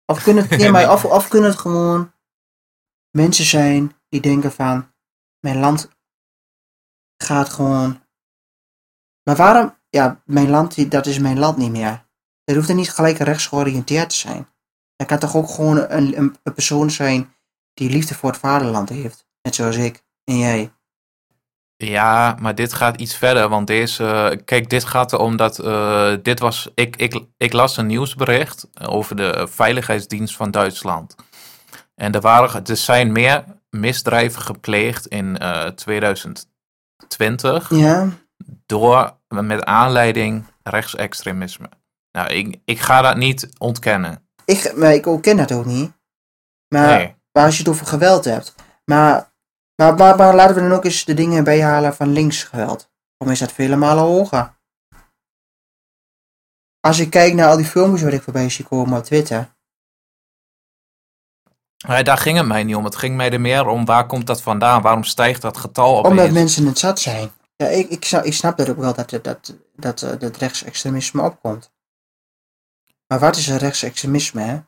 Of kunnen het, nee, maar of, of kunnen het gewoon mensen zijn die denken van, mijn land gaat gewoon... Maar waarom, ja, mijn land, dat is mijn land niet meer. Er hoeft er niet gelijk rechts georiënteerd te zijn. Er kan toch ook gewoon een, een, een persoon zijn die liefde voor het vaderland heeft. Net zoals ik en jij. Ja, maar dit gaat iets verder, want deze, kijk, dit gaat erom dat, uh, dit was, ik, ik, ik las een nieuwsbericht over de veiligheidsdienst van Duitsland. En er, waren, er zijn meer misdrijven gepleegd in uh, 2020 ja. door, met aanleiding rechtsextremisme. Nou, ik, ik ga dat niet ontkennen. Ik, maar ik ontken dat ook niet. Maar, Nee. maar als je het over geweld hebt. Maar, maar, maar, maar laten we dan ook eens de dingen bijhalen van linksgeweld. Waarom is dat vele malen hoger? Als ik kijk naar al die filmpjes waar ik voorbij zie komen op Twitter. Maar daar ging het mij niet om. Het ging mij er meer om waar komt dat vandaan? Waarom stijgt dat getal opeens? Omdat mensen het zat zijn. Ja, ik, ik, snap, ik snap dat ook wel dat, dat, dat, dat, eh, dat rechtsextremisme opkomt. Maar wat is een rechtsextremisme, hè?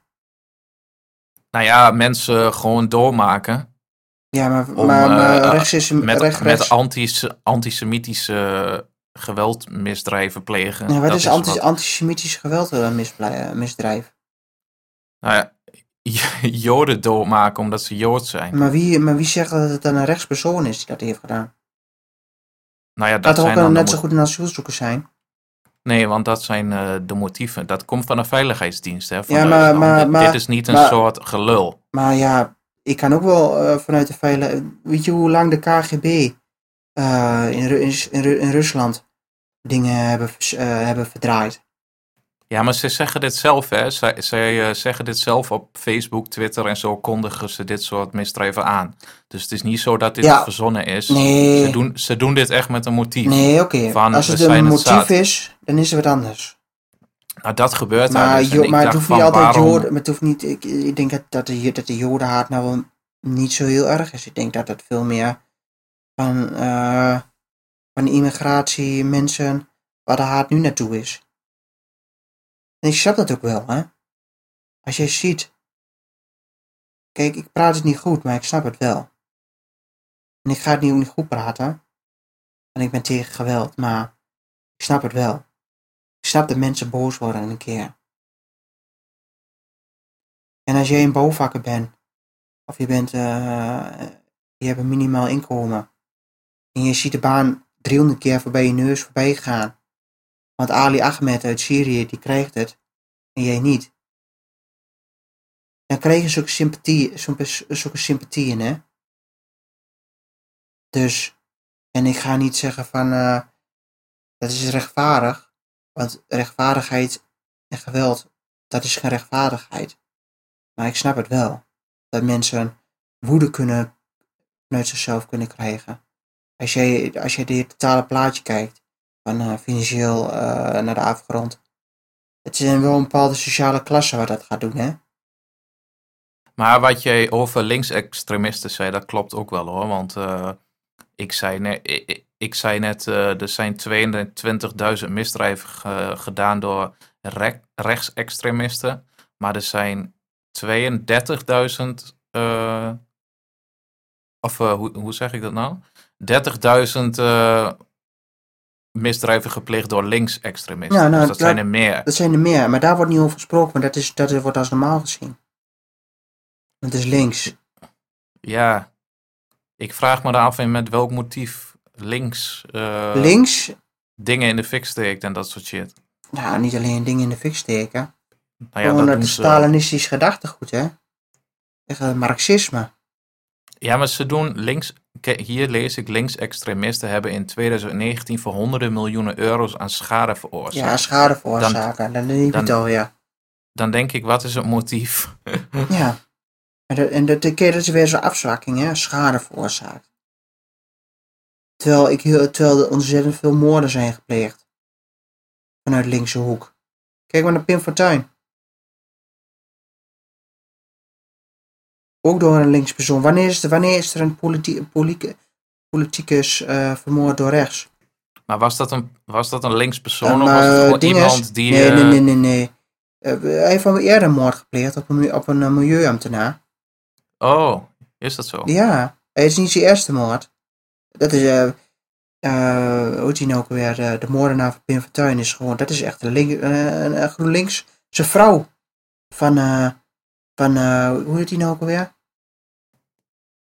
Nou ja, mensen gewoon doormaken. Ja, maar, Om, maar, maar eh, rechts is Met, recht, met rechts. antis, antisemitische geweldmisdrijven plegen. Nee, wat Dat is anti, wat- antisemitisch geweld een misblij- misdrijf? Nou ja, Joden doormaken omdat ze Jood zijn. Maar wie, maar wie zegt dat het dan een rechtspersoon is die dat heeft gedaan? Nou ja, Dat dat ook dan net zo goed een asielzoeker zijn? Nee, want dat zijn eh, de motieven. Dat komt van de veiligheidsdienst. Hè, van Ja, maar- Dit- maar- Dit is niet een soort gelul. Maar ja, ik kan ook wel eh, vanuit de veilig... Weet je hoe lang de KGB eh, in, Ru- in, in, Ru- in Rusland dingen hebben, hebben verdraaid? Ja, maar ze zeggen dit zelf, hè. Zij, zij eh, zeggen dit zelf op Facebook, Twitter en zo kondigen ze dit soort misdrijven aan. Dus het is niet zo dat dit Ja. verzonnen is. Nee. Ze, doen, ze doen dit echt met een motief. Nee, oké. Als het een motief is, dan is het wat anders. Nou, dat gebeurt daar Maar, dus. Jo- ik maar het hoeft niet altijd waarom- Joden. Maar het hoeft niet, ik, ik denk dat, dat, de, dat de Jodenhaat nou wel niet zo heel erg is. Ik denk dat het veel meer van, eh, van immigratie, mensen, waar de haat nu naartoe is. En ik snap dat ook wel, hè. Als je ziet. Kijk, ik praat het niet goed, maar ik snap het wel. En ik ga het niet, niet goed praten. En ik ben tegen geweld, maar ik snap het wel. Ik snap dat mensen boos worden een keer. En als jij een bouwvakker bent, of je bent, eh, je hebt een minimaal inkomen, en je ziet de baan 300 keer voorbij je neus voorbij gaan, want Ali Ahmed uit Syrië, die krijgt het, en jij niet. Dan krijg je zulke sympathie, zulke, sympathieën, hè. Dus, en ik ga niet zeggen van, eh, dat is rechtvaardig, want rechtvaardigheid en geweld, dat is geen rechtvaardigheid. Maar ik snap het wel. Dat mensen woede kunnen vanuit zichzelf kunnen krijgen. Als jij, als je dit totale plaatje kijkt, van eh, financieel eh, naar de afgrond. Het is wel een bepaalde sociale klasse waar dat gaat doen, hè? Maar wat jij over linksextremisten zei, dat klopt ook wel hoor. Want eh, ik, zei net, ik, ik zei net, er zijn 22.000 misdrijven ge- gedaan door re- rechtsextremisten. Maar er zijn 32.000, eh, of hoe, hoe zeg ik dat nou? 30.000 eh, misdrijven gepleegd door linksextremisten. Ja, nou, dus dat zijn dat- er meer. Dat zijn er meer, maar daar wordt niet over gesproken, maar dat, is, dat wordt als normaal gezien. Het is links. Ja, ik vraag me af in met welk motief links eh, links, dingen in de fik steekt en dat soort shit. nou, niet alleen dingen in de fik steken. Nou ja, Gewoon dat dat het. Stalinistisch gedachtegoed, hè? Echt eh, marxisme. Ja, maar ze doen links. Hier lees ik linksextremisten hebben in 2019 voor honderden miljoenen euro's aan schade veroorzaakt. Ja, schade veroorzaken. Dan, dan, dan- dan, ja. Dan denk ik, wat is het motief? Ja. En, dat, en dat, is weer zo'n afzwakking, hè? Schade veroorzaakt. Terwijl, ik, terwijl er ontzettend veel moorden zijn gepleegd. Vanuit linkse hoek. Kijk maar naar Pim Fortuyn. Ook door een linkspersoon. Wanneer is er, wanneer is er een politi politie- politicus eh, vermoord door rechts? Maar was dat een, was dat een linkspersoon Ja, of was het gewoon is- iemand die... Nee, eh, nee, nee, nee, nee. Eh, hij heeft al eerder een moord gepleegd op een, op een eh, milieuambtenaar. Oh, is dat zo? Ja, het is niet zijn eerste moord. Dat is, eh eh hoe heet nou ook weer? De, de moordenaar van Pim Fortuyn is gewoon, dat is echt een, link, eh, een, een GroenLinks. Zijn vrouw van, eh van eh, hoe heet die nou ook alweer?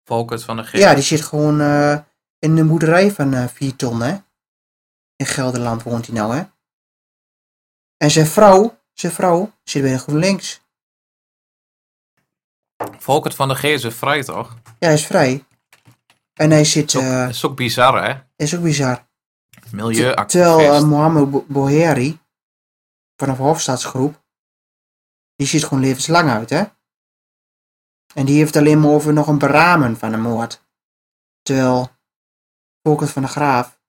Volkert van de G. Ja, die zit gewoon eh, in een boerderij van eh 4 ton, hè? In Gelderland woont hij nou, hè? En zijn vrouw, zijn vrouw zit bij de GroenLinks. Volkert van de G is vrij, toch? Ja, hij is vrij. En hij zit, Dat is ook, eh is ook bizar, hè? is ook bizar. Milieuactivist. Terwijl uh, Mohamed Bo- Boheri, vanaf Hofstaatsgroep, die ziet gewoon levenslang uit, hè? En die heeft alleen maar over nog een beramen van een moord. Terwijl Volkert van de Graaf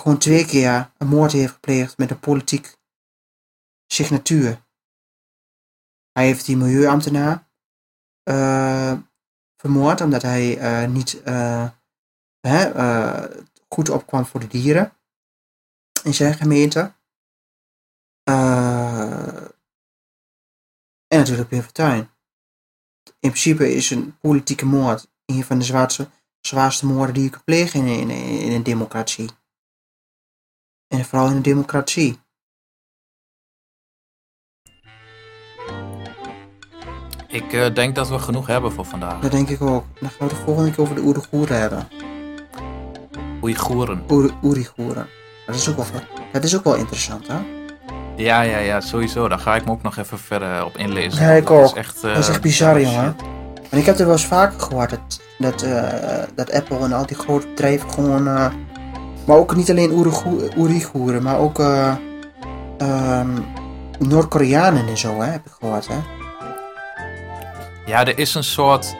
gewoon twee keer een moord heeft gepleegd met een politiek signatuur. Hij heeft die milieuambtenaar eh, vermoord omdat hij eh, niet eh, hè, goed opkwam voor de dieren in zijn gemeente. En natuurlijk Pim Fortuyn. In principe is een politieke moord een van de zwaarste, zwaarste moorden die je kunt plegen in, in, in een democratie. En vooral in een democratie. Ik eh, denk dat we genoeg hebben voor vandaag. Dat denk ik ook. Dan gaan we de volgende keer over de Oeigoeren hebben. Oeigoeren. Oer- Oeigoeren. Dat is ook wel, dat is ook wel interessant, hè? Ja, ja, ja, sowieso. Daar ga ik me ook nog even verder op inlezen. Ja, ik Dat is echt, Dat is eh, echt bizar, jongen. En ik heb er wel eens vaker gehoord dat, dat, eh, dat Apple en al die grote bedrijven gewoon. eh, maar ook niet alleen Oeigoe- Oeigoeren, maar ook eh, ehm, Noord-Koreanen en zo, hè, heb ik gehoord, hè? Ja, er is een soort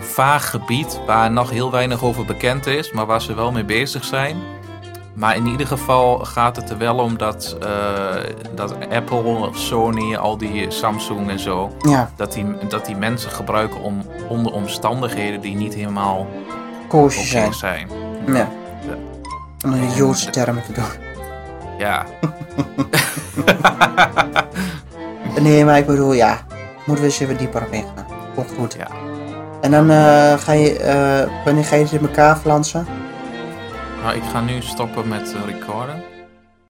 vaag gebied waar nog heel weinig over bekend is, maar waar ze wel mee bezig zijn. Maar in ieder geval gaat het er wel om dat, eh, dat Apple, Sony, al die Samsung en zo, Ja, dat die, dat die mensen gebruiken om, onder omstandigheden die niet helemaal koosje zijn. zijn. Ja. Om de Joodse termen te doen. Ja. Nee, maar ik bedoel, ja. Moeten we eens even dieper op ingaan. Komt goed. Ja. En dan eh, ga je, eh, wanneer ga je in elkaar flansen? Nou, ik ga nu stoppen met eh, recorden.